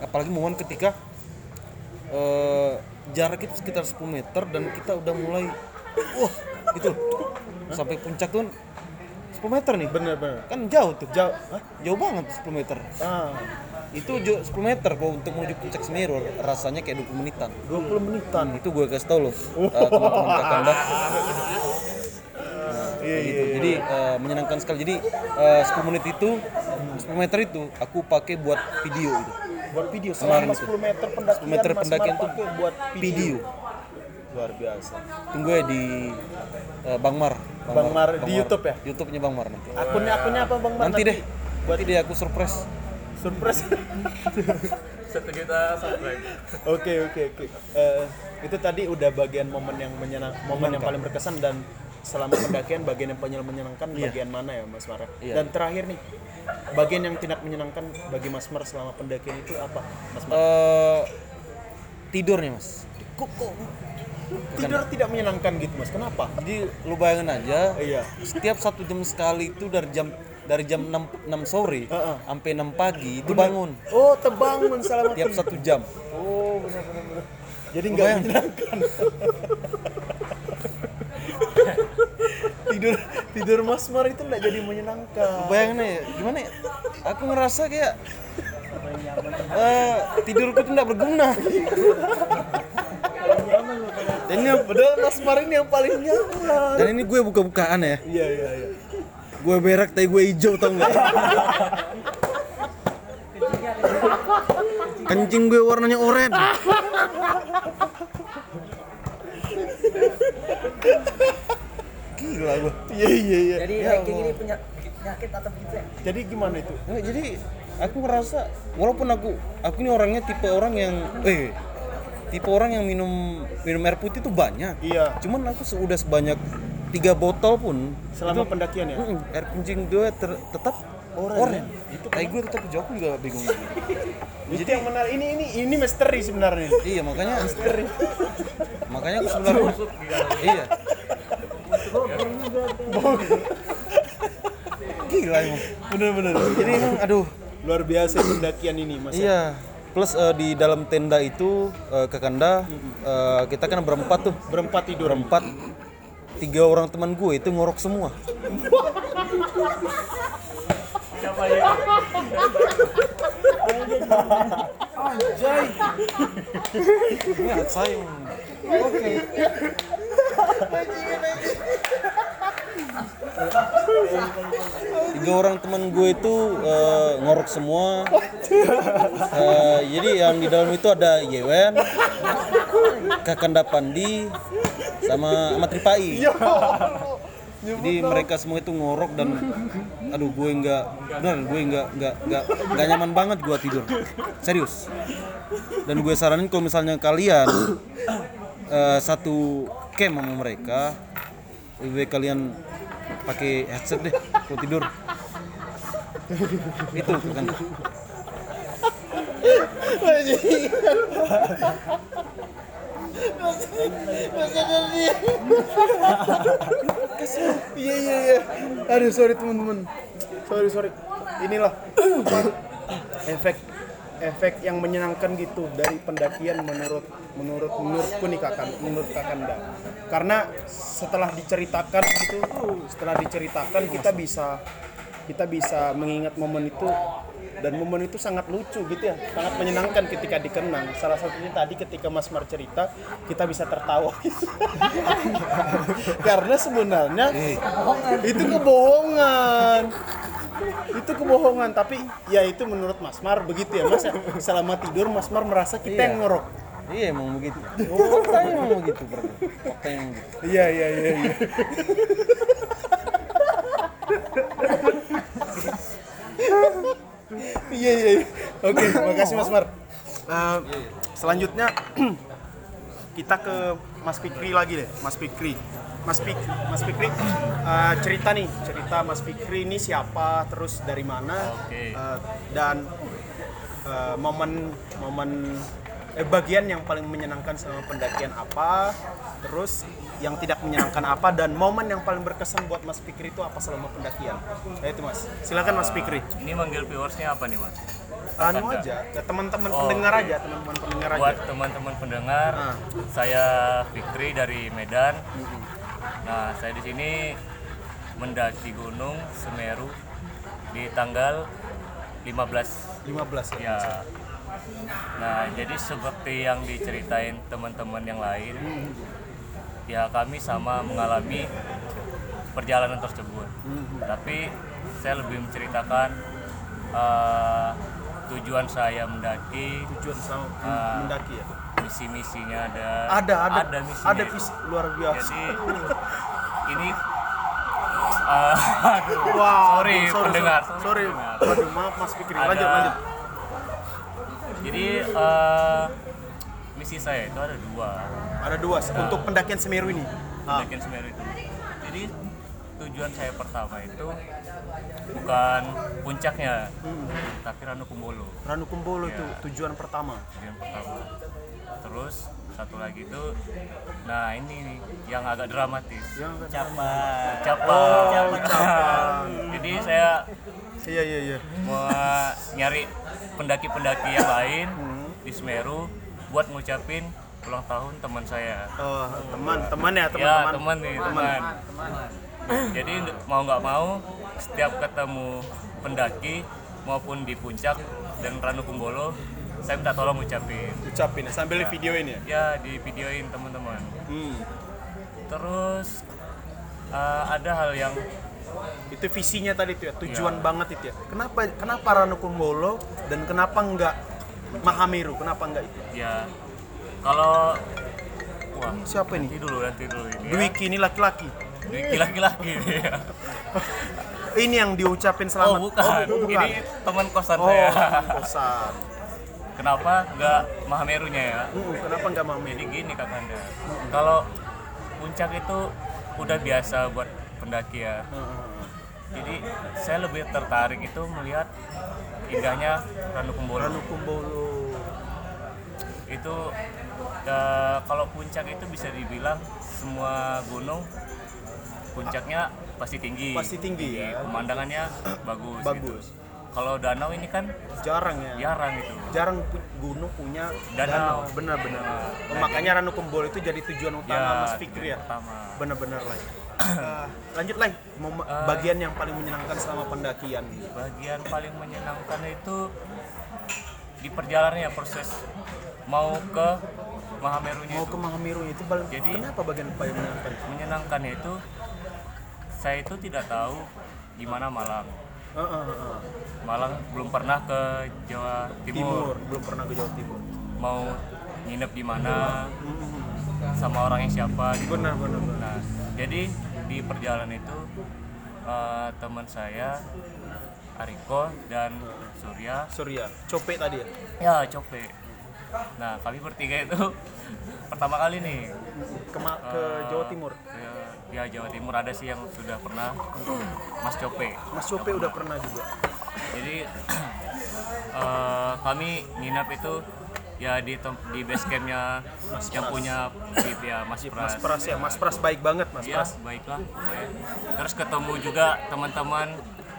Apalagi momen ketika eh, jarak itu sekitar 10 meter dan kita udah mulai wah itu sampai puncak tuh 10 meter nih.
Bener-bener
kan jauh tuh.
Jauh. Hah?
jauh banget 10 meter.
Ah
itu jo- 10 meter kalau untuk menuju puncak Semeru rasanya kayak 20 menitan.
20 menitan?
Itu gue kasih tau loh eh, teman-teman kakanda
iya
gitu. jadi eh, menyenangkan sekali. Jadi eh, 10 menit itu 10 meter itu aku pakai buat video itu.
Buat video selama
itu.
10 meter pendakian
10 meter
Mar
pendakian
pakai buat
video.
luar biasa.
Tunggu ya di eh, Bang Mar.
Bang Mar, di YouTube ya?
YouTube-nya Bang Mar nanti.
Akunnya akunnya apa Bang Mar
nanti? deh. Nanti deh aku surprise
surprise.
Satu kita subscribe.
oke oke oke. Eh, itu tadi udah bagian momen yang menyenang momen yang paling berkesan dan selama pendakian bagian yang paling menyenangkan bagian mana ya Mas Mar
Iya.
dan terakhir nih bagian yang tidak menyenangkan bagi Mas Mar selama pendakian itu apa Mas Mar?
Eh tidurnya mas.
Kok, kok? Tidur tidak menyenangkan gitu Mas. Kenapa?
Jadi lu bayangin aja
iya.
setiap satu jam sekali itu dari jam dari jam 6, 6 sore
Heeh.
sampai 6 pagi itu bangun.
Oh terbangun selama
tiap satu jam.
Oh benar benar benar jadi nggak menyenangkan. Tidur tidur Mas Mar itu nggak jadi menyenangkan.
Bayangin ya gimana ya? Aku ngerasa kayak eh tidurku tuh nggak berguna. Dan ini
padahal Mas Mar ini yang paling nyaman.
Dan ini gue buka-bukaan ya.
Iya iya iya
gue berak tapi gue hijau tau nggak? Kencing gue warnanya oranye. Gila gue
iya iya iya.
Jadi hiking ini punya penyakit atau begitu ya
Jadi gimana itu?
Nah, jadi aku ngerasa walaupun aku aku ini orangnya tipe orang yang eh tipe orang yang minum minum air putih tuh banyak.
Iya.
Cuman aku sudah sebanyak tiga botol pun
Selama pendakian ya?
Mm-mm, air kencing gue ter- tetap oren. Itu kayak gue tetap jauh juga bingung.
Itu yang menarik. Ini ini ini misteri sebenarnya.
iya makanya makanya aku sebenarnya iya gila emang
Bener-bener.
jadi emang aduh
Luar biasa pendakian ini, Mas.
iya plus eh, di dalam tenda itu eh, Kakanda eh, kita kan berempat tuh
Berempat tidur.
berempat tiga orang teman gue itu ngorok semua Anjay. Ini saya. Oke. Tiga orang teman gue itu eh, ngorok semua. Eh, jadi yang di dalam itu ada Yewen, Kakanda Pandi, sama Amat Ripai. Jadi mereka semua itu ngorok dan aduh gue nggak benar gue nggak nggak nggak nggak nyaman banget gue tidur. Serius. Dan gue saranin kalau misalnya kalian eh, satu camp sama mereka lebih baik kalian pakai headset deh kalau tidur itu kan
Iya iya iya. Aduh sorry teman-teman. Sorry sorry. Inilah efek efek yang menyenangkan gitu dari pendakian menurut menurut menurutku nih kakan menurut kakanda karena setelah diceritakan gitu setelah diceritakan kita bisa kita bisa mengingat momen itu dan momen itu sangat lucu gitu ya sangat menyenangkan ketika dikenang. Salah satunya tadi ketika Mas Mar cerita kita bisa tertawa. Karena sebenarnya itu kebohongan itu kebohongan tapi ya itu menurut Mas Mar begitu ya Mas. Ya. selama tidur Mas Mar merasa kita yang ngorok
iya emang begitu. Oh, faktanya emang begitu bro? Faktanya emang begitu
iya iya iya iya. Iya iya iya. oke makasih Mas Mar. Eh, selanjutnya kita ke Mas Fikri lagi deh Mas Fikri Mas Pik Mas Fikri eh, cerita nih cerita Mas Fikri ini siapa terus dari mana eh, dan eh, momen momen eh, bagian yang paling menyenangkan selama pendakian apa terus yang tidak menyenangkan apa dan momen yang paling berkesan buat Mas Fikri itu apa selama pendakian ya itu Mas silakan Mas Fikri
Ini manggil viewersnya apa nih mas?
anu aja ya, teman-teman
Oh,
pendengar
oke.
aja teman-teman pendengar aja
Buat teman-teman pendengar,
Ah.
saya Fikri dari Medan. Nah, saya di sini mendaki Gunung Semeru di tanggal 15
15 ya
ya. Nah, jadi seperti yang diceritain teman-teman yang lain, ya kami sama mengalami perjalanan tersebut. Tapi saya lebih menceritakan eh, tujuan saya mendaki,
tujuan sama
Ah.
mendaki ya
misi-misinya ada.
ada ada
ada misinya.
ada visi luar biasa
Jadi ini eh, aduh,
Wow,
sorry, pendengar.
sorry,
pendengar.
waduh maaf Mas Fikri
Ada-
lanjut lanjut
Jadi eh, misi saya itu ada dua.
ada dua untuk pendakian Semeru ini ah.
pendakian Semeru itu. Jadi tujuan saya pertama itu bukan puncaknya, tapi Ranukumbolo
Ranukumbolo
Ya.
itu tujuan pertama
tujuan pertama. Terus satu lagi itu, nah ini nih yang agak dramatis.
yang
Capan. Capan.
Oh, Capan.
Jadi saya
iya iya iya
mau nyari pendaki-pendaki yang lain di Semeru buat ngucapin ulang tahun teman saya.
oh, teman teman ya
ya
teman-teman
teman nih teman. Jadi mau nggak mau setiap ketemu pendaki maupun di puncak dan Ranukumbolo saya minta tolong ucapin.
ucapin ya, sambil di video ini ya
Ya di videoin teman-teman.
hmm.
Terus eh, ada hal yang
itu visinya tadi tuh ya tujuan banget itu ya kenapa kenapa Ranukumbolo dan kenapa enggak Mahameru kenapa enggak itu
ya kalau wah
siapa ini
nanti dulu nanti dulu ini. ya.
Dwiki ini laki-laki
Dwiki laki-laki ini ya.
ini yang diucapin selamat.
Oh bukan. Ini teman kosan
Oh,
saya.
kosan.
Kenapa nggak Mahamerunya ya?
Hmm, kenapa nggak mau
Jadi gini kakanda, kalau puncak itu udah biasa buat pendaki ya. Jadi saya lebih tertarik itu melihat indahnya Ranu Kumbolo.
Ranu Kumbolo.
Itu eh, kalau puncak itu bisa dibilang semua gunung puncaknya pasti tinggi.
Pasti tinggi, ya.
Pemandangannya bagus.
Bagus.
Gitu. Kalau danau ini kan
Jarang ya.
jarang gitu.
Jarang gunung punya
Danau.
danau. Benar-benar. Makanya Ranu Kumbolo itu jadi tujuan utama
Ya,
Mas Fikri ya.
pertama.
Benar-benar lah. Eh, lanjut lah, Mom- bagian yang paling menyenangkan selama pendakian.
bagian paling menyenangkan itu di perjalanannya proses mau ke Mahamerunya
Mau
itu.
ke Mahameru itu paling
Jadi-
kenapa bagian paling menyenangkan?
menyenangkan itu saya itu tidak tahu gimana
heeh.
Malang belum pernah ke Jawa
Timur,
Timur,
belum pernah ke Jawa Timur.
mau nginep di mana sama orang yang siapa gitu
Benar, benar, benar.
nah jadi di perjalanan itu eh, teman saya Ariko dan Surya
Surya, Cope tadi ya.
Ya, cope. Nah, kami bertiga itu pertama kali nih
Ke, ke
eh,
Jawa Timur.
ke- ya Jawa Timur ada sih yang sudah pernah Mas Cope.
Mas Cope udah pernah juga.
Jadi eh, kami nginap itu ya di di base campnya yang punya VIP ya Mas Pras.
Mas Pras ya, Mas Pras baik banget Mas
Iya,
Pras.
baiklah. pokoknya. Terus ketemu juga teman-teman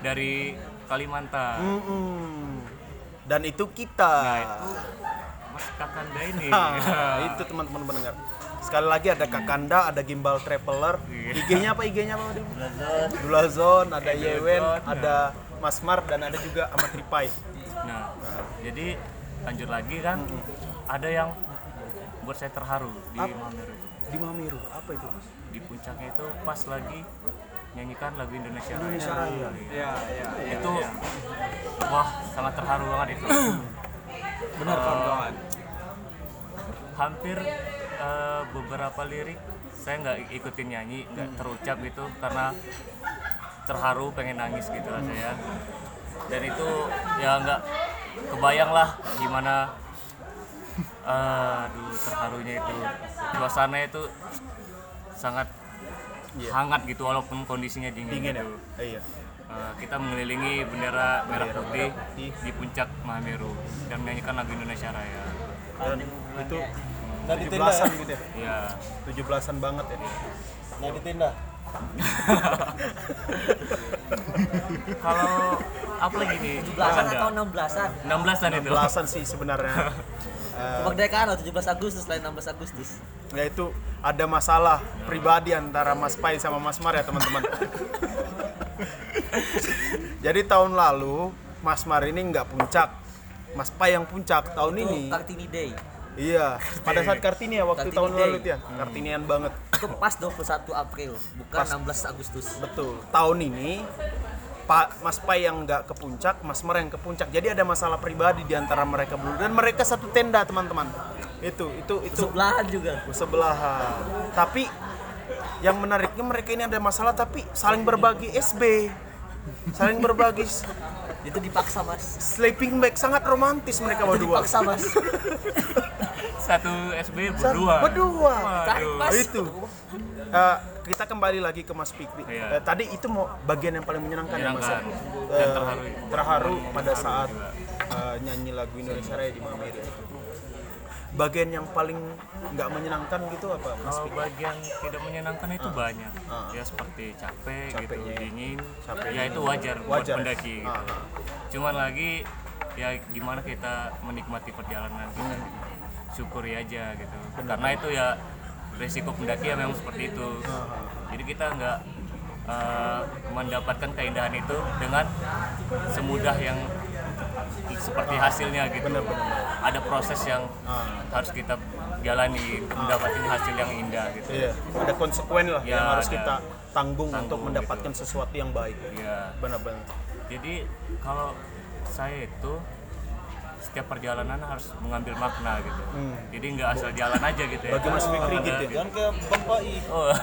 dari Kalimantan.
Mm-mm. Dan itu kita.
Nah, itu Mas Kakanda ini.
Hah, itu teman-teman pendengar. Sekali lagi ada Kakanda, ada Gimbal Traveler.
Iya.
IG-nya apa? IG-nya apa? Dulazon, ada Yewen,
Dulazon,
ada Mas Mar dan ada juga Amat Ripai.
Nah, jadi lanjut lagi kan, ada yang buat saya terharu di
Apa?
Mameru itu.
Di Mameru, apa itu? Mas?
Di puncaknya itu pas lagi nyanyikan lagu Indonesia Raya.
Indonesia Raya.
Iya, Itu wah sangat terharu banget itu.
Benar kawan-kawan.
Hampir eh, beberapa lirik saya nggak ikutin nyanyi, nggak terucap gitu karena terharu pengen nangis gitu lah saya. Dan itu ya nggak kebayang lah gimana aduh terharunya itu suasana itu sangat hangat gitu walaupun kondisinya dingin,
Dingin ya?
gitu.
Iya.
Eh, kita mengelilingi bendera merah putih di puncak Mahameru dan menyanyikan lagu Indonesia Raya.
Dan itu
di tenda,
17-an gitu ya.
Iya.
17-an banget ya.
nah di tenda.
Kalau apa lagi nih?
17-an
Anda?
atau 16-an?
16-an itu.
16-an sih sebenarnya. Eh,
Kemerdekaan atau 17 Agustus lain 16 Agustus.
ya itu ada masalah pribadi antara Mas Pai sama Mas Mar ya teman-teman. Jadi tahun lalu Mas Mar ini nggak puncak, Mas Pai yang puncak tahun
Itu
ini.
Kartini Day.
Iya, pada saat Kartini ya waktu
Kartini
tahun
Day.
lalu ya, Kartinian banget.
Itu pas 21 April, bukan
Pas.
16 Agustus.
Betul. Tahun ini Pak Mas Pai yang nggak ke puncak, Mas Mar yang ke puncak. Jadi ada masalah pribadi di antara mereka berdua dan mereka satu tenda teman-teman. Itu itu itu
Sebelahan juga.
sebelahan. Tapi yang menariknya mereka ini ada masalah tapi saling berbagi SB. Saling berbagi
Itu dipaksa, Mas.
sleeping bag sangat romantis mereka
Itu
berdua.
dipaksa, Mas.
Satu SB berdua.
Berdua.
Mas.
itu Eh, kita kembali lagi ke Mas Fikri
Iya.
Eh, tadi itu mau bagian yang paling menyenangkan, ya Mas
Dan terharu.
terharu pada saat eh, nyanyi lagu Indonesia Raya di Mameru bagian yang paling nggak menyenangkan gitu apa Mas
Kalau bagian tidak menyenangkan itu banyak. Ya seperti capek gitu,
Capeknya ya.
dingin.
Capek.
Ya itu wajar, buat
Wajar.
pendaki gitu.
Ah.
Cuman lagi ya gimana kita menikmati perjalanan kita. Syukuri aja gitu. Karena itu ya resiko pendaki ya memang seperti itu. Jadi kita nggak eh, mendapatkan keindahan itu dengan semudah yang seperti hasilnya gitu. Ada proses yang harus kita jalani untuk mendapatkan hasil yang indah gitu.
Iya, ada konsekuen lah
Ya,
yang harus
ada.
kita tanggung,
Tanggung
untuk mendapatkan
gitu.
sesuatu yang baik.
Iya.
Benar-benar.
Jadi kalau saya itu setiap perjalanan harus mengambil makna gitu. Jadi nggak asal jalan aja gitu ya.
Bagi Mas Fikri gitu ya?
Jangan kayak Bang Pai.
Oh.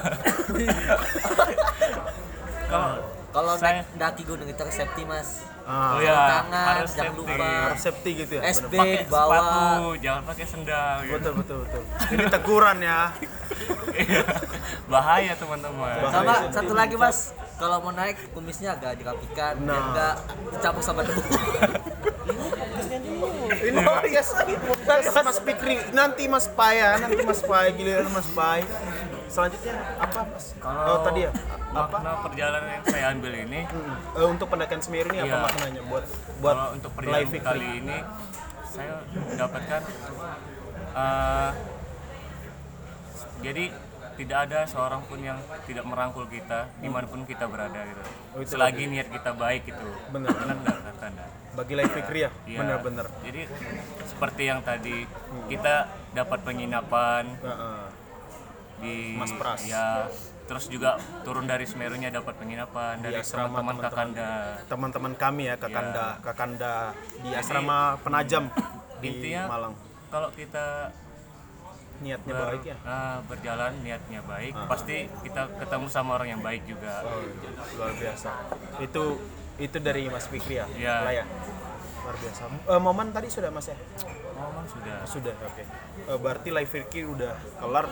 kalau
Kalau
Saya-
naik daki gunung itu safety mas.
Ah,
Oh ya,
tangan,
harus
jangan
safety.
lupa.
harus safety gitu ya.
SB
bener.
Pakai
bawa.
sepatu, jangan pakai sendal. Gitu.
Betul betul betul. Ini teguran ya.
Bahaya teman-teman.
Sama satu lagi mas, kalau mau naik kumisnya agak dirapikan, biar
Nah.
nggak dicampur sama debu.
Ini oh yes. Nanti Mas Pikri, nanti Mas Pai ya, nanti Mas Pai giliran Mas Pai. Selanjutnya apa Mas? oh tadi ya. Apa?
Makna perjalanan yang saya ambil ini,
Hmm. Eh, untuk pendakian Semeru ini apa
Iya.
maknanya buat buat
kalau untuk
live
perjalanan kali ini, saya mendapatkan eh, jadi tidak ada seorang pun yang tidak merangkul kita di mana pun kita berada gitu.
Oh, itu
Selagi niat kita baik itu.
Benar.
Benar nggak Kakanda?
Bagi live Fikri ya,
Iya.
benar-benar.
Jadi seperti yang tadi kita dapat penginapan
Heeh.
Di
Mas Pras.
ya terus juga turun dari Semerunya dapat penginapan dari
asrama
teman-teman. Kakanda.
Teman-teman kami ya, Kakanda,
Iya.
Kakanda di asrama penajam di
Intinya
Malang.
kalau kita
Niatnya
ber-
baik ya.
nah, berjalan niatnya baik, pasti kita ketemu sama orang yang baik juga.
Oh, luar biasa. Itu itu dari Mas Fikri ya?
Iya.
Lah ya? Luar biasa. Eh, momen tadi sudah Mas ya?
Momen sudah.
Sudah, oke. Eh, berarti live Fikri udah kelar.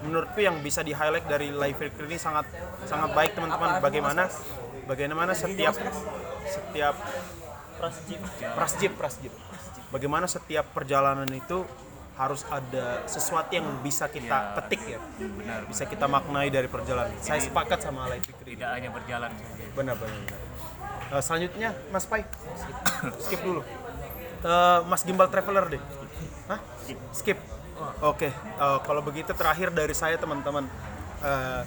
Menurutku yang bisa di highlight dari live Fikri ini sangat sangat baik teman-teman. Bagaimana bagaimana setiap setiap prasjip prasjip. Bagaimana setiap perjalanan itu harus ada sesuatu yang bisa kita
Iya.
petik ya.
Benar.
Bisa kita maknai dari perjalanan. Saya sepakat sama live Fikri.
Tidak hanya berjalan
benar. benar. Eh, selanjutnya Mas Pai. Skip dulu. Eh, Mas Gimbal Traveler deh. Hah? Skip. Oke. Eh, kalau begitu terakhir dari saya teman-teman. Eh,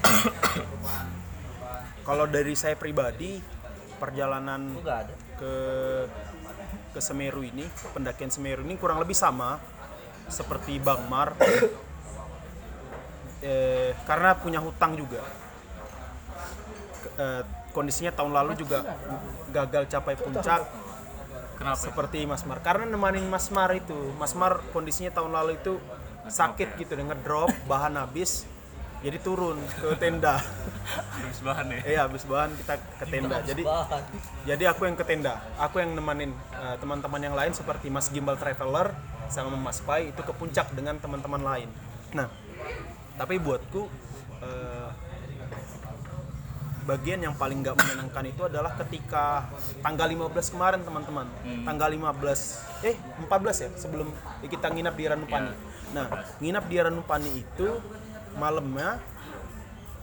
kalau dari saya pribadi perjalanan ke ke Semeru ini, pendakian Semeru ini kurang lebih sama seperti Bang Mar. Eh, karena punya hutang juga. Ke- eh, kondisinya tahun lalu juga gagal capai puncak
Kenapa?
seperti Mas Mar. Karena nemanin Mas Mar itu, Mas Mar kondisinya tahun lalu itu sakit gitu dengan drop, bahan habis. Jadi turun ke tenda.
Terus bahan ya.
Iya, habis bahan kita ke tenda. Jadi
Bahan.
jadi aku yang ke tenda, aku yang nemanin eh, teman-teman yang lain seperti Mas Gimbal Traveler sama Mas Pai itu ke puncak dengan teman-teman lain. Nah, tapi buatku eh, bagian yang paling nggak menyenangkan itu adalah ketika tanggal 15 kemarin teman-teman. Tanggal 15 eh 14 ya sebelum kita nginap di Ranupani. Nah, nginap di Ranupani itu malamnya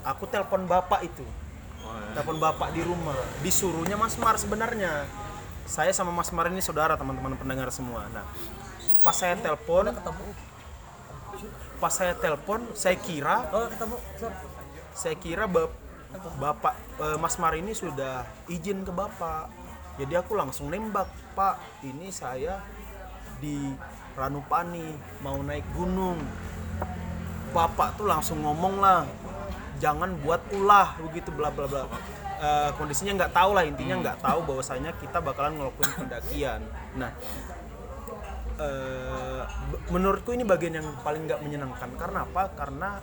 aku telepon bapak itu. Telepon bapak di rumah disuruhnya Mas Mar sebenarnya. Saya sama Mas Mar ini saudara teman-teman pendengar semua. Nah pas saya telepon pas saya telepon saya kira
Oh ketemu.
Saya kira bap- bapak eh, Mas Mar ini sudah izin ke bapak. Jadi aku langsung nembak pak ini saya di Ranupani mau naik gunung. Bapak tuh langsung ngomong lah jangan buat ulah begitu bla bla bla. Eh, kondisinya nggak tahu lah intinya nggak tahu bahwasanya kita bakalan ngelakuin pendakian. Nah be- menurutku ini bagian yang paling nggak menyenangkan. Karena apa? Karena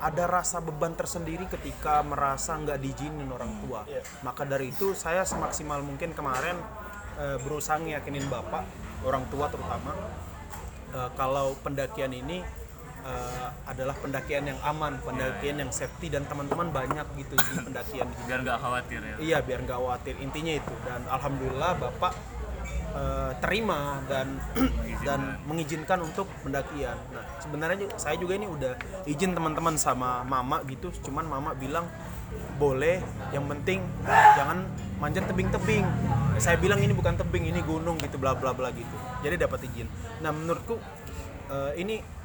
ada rasa beban tersendiri ketika merasa nggak diizinin orang tua. Maka dari itu saya semaksimal mungkin kemarin eh, berusaha ngeyakinin bapak orang tua terutama eh, kalau pendakian ini eh, adalah pendakian yang aman pendakian yang safety dan teman-teman banyak gitu di pendakian.
Biar nggak khawatir ya.
Iya biar nggak khawatir. Intinya itu. Dan alhamdulillah bapak eh, terima dan dan mengizinkan untuk pendakian. Nah sebenarnya saya juga ini udah izin teman-teman sama mama gitu, cuman mama bilang boleh, yang penting jangan manjat tebing-tebing. Saya bilang ini bukan tebing, ini gunung gitu, bla bla bla gitu. Jadi dapat izin. Nah menurutku eh, ini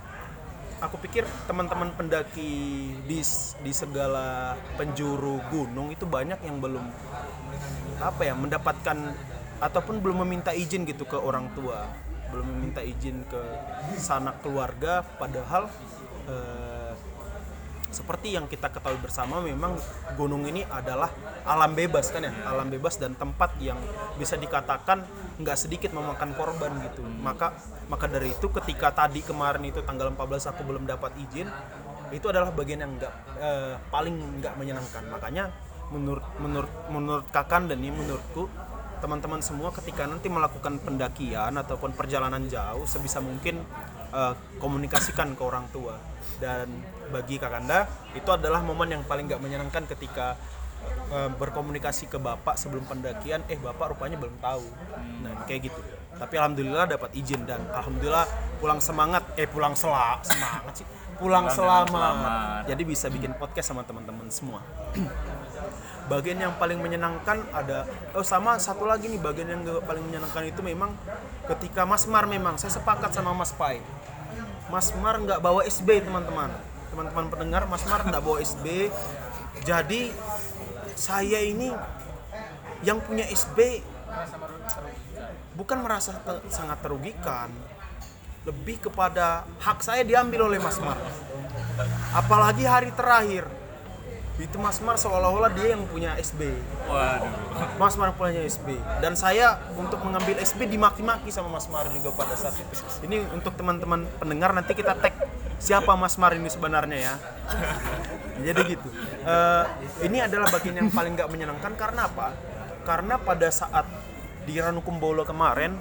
aku pikir teman-teman pendaki di di segala penjuru gunung itu banyak yang belum apa ya mendapatkan ataupun belum meminta izin gitu ke orang tua. Belum meminta izin ke sanak keluarga padahal eh, seperti yang kita ketahui bersama memang gunung ini adalah alam bebas kan ya? Alam bebas dan tempat yang bisa dikatakan nggak sedikit memakan korban gitu. Maka maka dari itu ketika tadi kemarin itu tanggal 14 aku belum dapat izin itu adalah bagian yang nggak eh, paling nggak menyenangkan. Makanya menurut menurut menurut kakan dan ini menurutku teman-teman semua ketika nanti melakukan pendakian ataupun perjalanan jauh sebisa mungkin eh, komunikasikan ke orang tua. Dan bagi kakanda itu adalah momen yang paling gak menyenangkan ketika eh, berkomunikasi ke bapak sebelum pendakian eh bapak rupanya belum tahu. Nah kayak gitu. Tapi alhamdulillah dapat izin dan alhamdulillah pulang semangat eh pulang sela semangat sih. Pulang,
Pulang
selamat. jadi bisa bikin podcast sama teman-teman semua bagian yang paling menyenangkan ada oh sama satu lagi nih bagian yang paling menyenangkan itu memang ketika Mas Mar memang saya sepakat sama Mas Pai. Mas Mar nggak bawa SB teman-teman. Teman-teman pendengar Mas Mar nggak bawa SB jadi saya ini yang punya SB bukan merasa te- sangat terugikan. Lebih kepada hak saya diambil oleh Mas Mar. Apalagi hari terakhir itu Mas Mar seolah-olah dia yang punya SB
Waduh.
Mas Mar punya SB dan saya untuk mengambil SB dimaki-maki sama Mas Mar juga pada saat itu. Ini untuk teman-teman pendengar nanti kita tag siapa Mas Mar ini sebenarnya ya. Jadi gitu. Eh, ini adalah bagian yang paling nggak menyenangkan. Karena apa? Karena pada saat di Ranukumbolo kemarin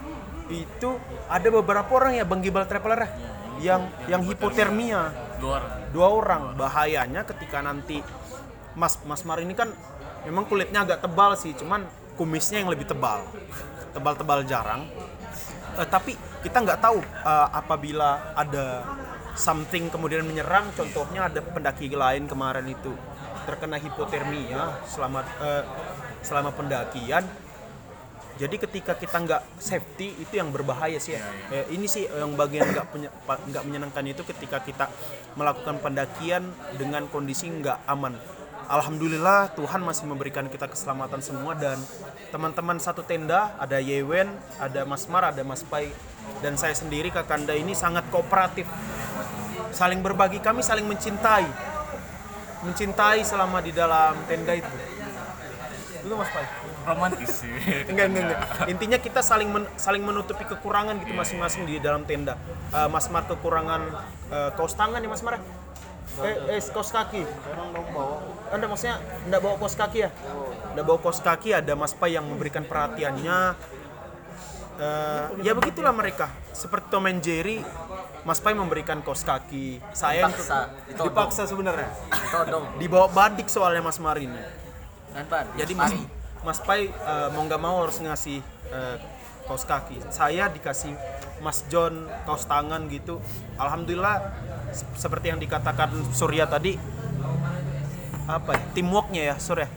itu ada beberapa orang ya Bang Gibal Traveler ya, yang yang hipotermia
Dua orang.
dua orang. Bahayanya ketika nanti Mas Mas Mar ini kan memang kulitnya agak tebal sih cuman kumisnya yang lebih tebal. Tebal-tebal jarang. Eh, tapi kita nggak tahu eh, apabila ada something kemudian menyerang contohnya ada pendaki lain kemarin itu terkena hipotermia selama eh, selama pendakian jadi ketika kita nggak safety itu yang berbahaya sih ya. Eh, ini sih yang bagian nggak nggak menyenangkan itu ketika kita melakukan pendakian dengan kondisi nggak aman. Alhamdulillah Tuhan masih memberikan kita keselamatan semua dan teman-teman satu tenda ada Yewen, ada Mas Mar, ada Mas Pai dan saya sendiri Kakanda ini sangat kooperatif. Saling berbagi, kami saling mencintai. Mencintai selama di dalam tenda itu. Itu Mas Pai
Romantis sih.
enggak, enggak, enggak. Intinya kita saling men- saling menutupi kekurangan gitu masing-masing di dalam tenda. Eh, Mas Mar kekurangan eh, kaos tangan ya Mas Mar? Eh, eh kaos kaki. Anda maksudnya enggak bawa kaos kaki ya? Enggak bawa kaos kaki ada Mas Pai yang memberikan perhatiannya. Eh, ya begitulah mereka. Seperti Tom and Jerry, Mas Pai memberikan kaos kaki. Saya
Dipaksa, ditodong.
dipaksa sebenarnya.
Todong.
Dibawa badik soalnya Mas Mar ini.
Kan?
Jadi Mas Mas Pai eh, mau nggak mau harus ngasih eh, kaos kaki. Saya dikasih Mas John kaos tangan gitu. Alhamdulillah se- seperti yang dikatakan Surya tadi apa ya, teamworknya ya Surya.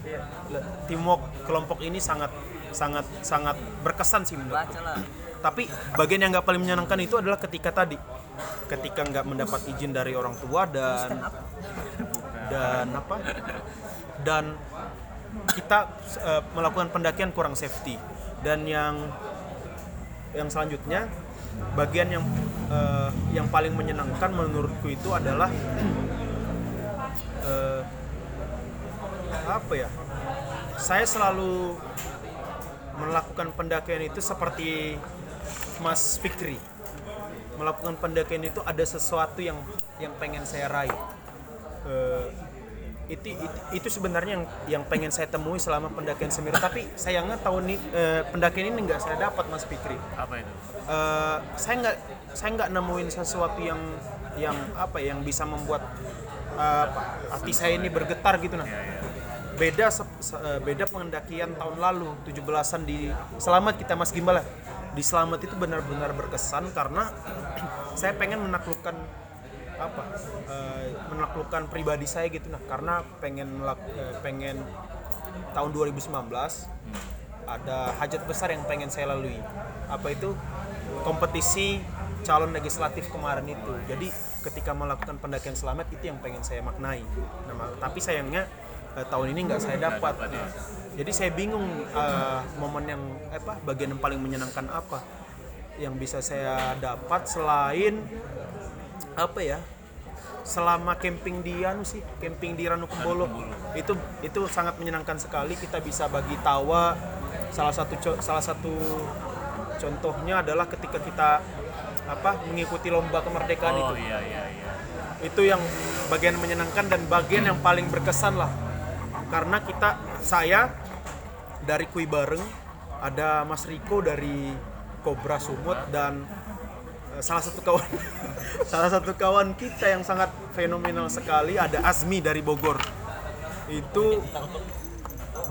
Le- Teamwork kelompok ini sangat sangat sangat berkesan sih menurut. Tapi bagian yang nggak paling menyenangkan itu adalah ketika tadi, ketika nggak mendapat izin dari orang tua dan dan apa? Dan kita eh, melakukan pendakian kurang safety. Dan yang yang selanjutnya bagian yang eh, yang paling menyenangkan menurutku itu adalah eh, apa ya? Saya selalu melakukan pendakian itu seperti Mas Fikri melakukan pendakian itu ada sesuatu yang yang pengen saya raih Eh, itu, itu itu sebenarnya yang yang pengen saya temui selama pendakian Semeru tapi sayangnya tahun ini eh, pendakian ini nggak saya dapat Mas Fikri
Apa itu?
Eh, saya nggak saya nggak nemuin sesuatu yang yang apa ya, yang bisa membuat eh, apa, hati saya ini bergetar gitu nah beda sep- se- eh, beda pendakian tahun lalu 17-an di Selamat kita Mas Gimbal ya. di Selamat itu benar-benar berkesan karena saya pengen menaklukkan apa eh, menaklukkan pribadi saya gitu. Nah karena pengen melak- eh, pengen tahun 2019 ada hajat besar yang pengen saya lalui. Apa itu? Kompetisi calon legislatif kemarin itu. Jadi ketika melakukan pendakian selamat itu yang pengen saya maknai. Nah, tapi sayangnya eh, tahun ini nggak saya dapat. Jadi saya bingung eh, momen yang apa bagian yang paling menyenangkan apa yang bisa saya dapat selain apa ya selama camping di anu sih camping di Ranukumbolo itu itu sangat menyenangkan sekali. Kita bisa bagi tawa. Salah satu salah satu contohnya adalah ketika kita apa mengikuti lomba kemerdekaan
Oh
itu.
iya iya iya.
itu yang bagian menyenangkan dan bagian yang paling berkesan lah. Karena kita saya dari Kui Bareng, ada Mas Riko dari Cobra Sumut dan salah satu kawan salah satu kawan kita yang sangat fenomenal sekali ada Azmi dari Bogor. Itu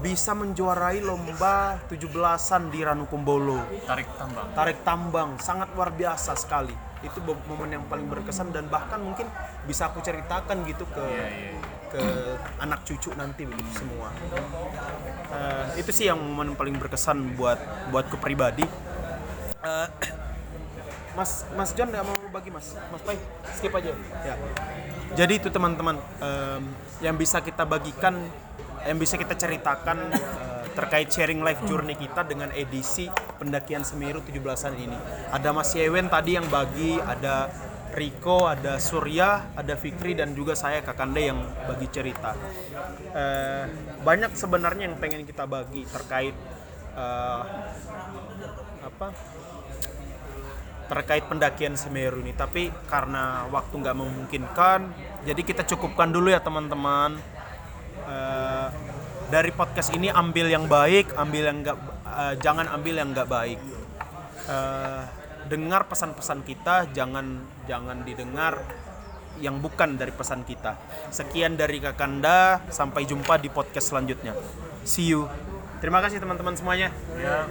bisa menjuarai lomba 17-an di Ranukumbolo.
Tarik tambang.
Tarik tambang sangat luar biasa sekali. Itu momen yang paling berkesan dan bahkan mungkin bisa aku ceritakan gitu ke ke anak cucu nanti begitu semua. Eh, itu sih yang momen paling berkesan buat buatku pribadi. Eh, Mas Mas John nggak mau bagi Mas. Mas Pai skip aja. Ya. Jadi itu teman-teman em, yang bisa kita bagikan yang bisa kita ceritakan eh, terkait sharing life journey kita dengan edisi pendakian Semeru 17-an ini. Ada Mas Yewen tadi yang bagi ada Riko, ada Surya, ada Fikri dan juga saya Kakande yang bagi cerita. Eh, banyak sebenarnya yang pengen kita bagi terkait eh, apa terkait pendakian Semeru ini. Tapi karena waktu nggak memungkinkan jadi kita cukupkan dulu ya teman-teman. Eh, dari podcast ini ambil yang baik ambil yang nggak eh, jangan ambil yang nggak baik. Eh, dengar pesan-pesan kita jangan jangan didengar yang bukan dari pesan kita. Sekian dari Kakanda sampai jumpa di podcast selanjutnya. See you. Terima kasih teman-teman semuanya.
Ya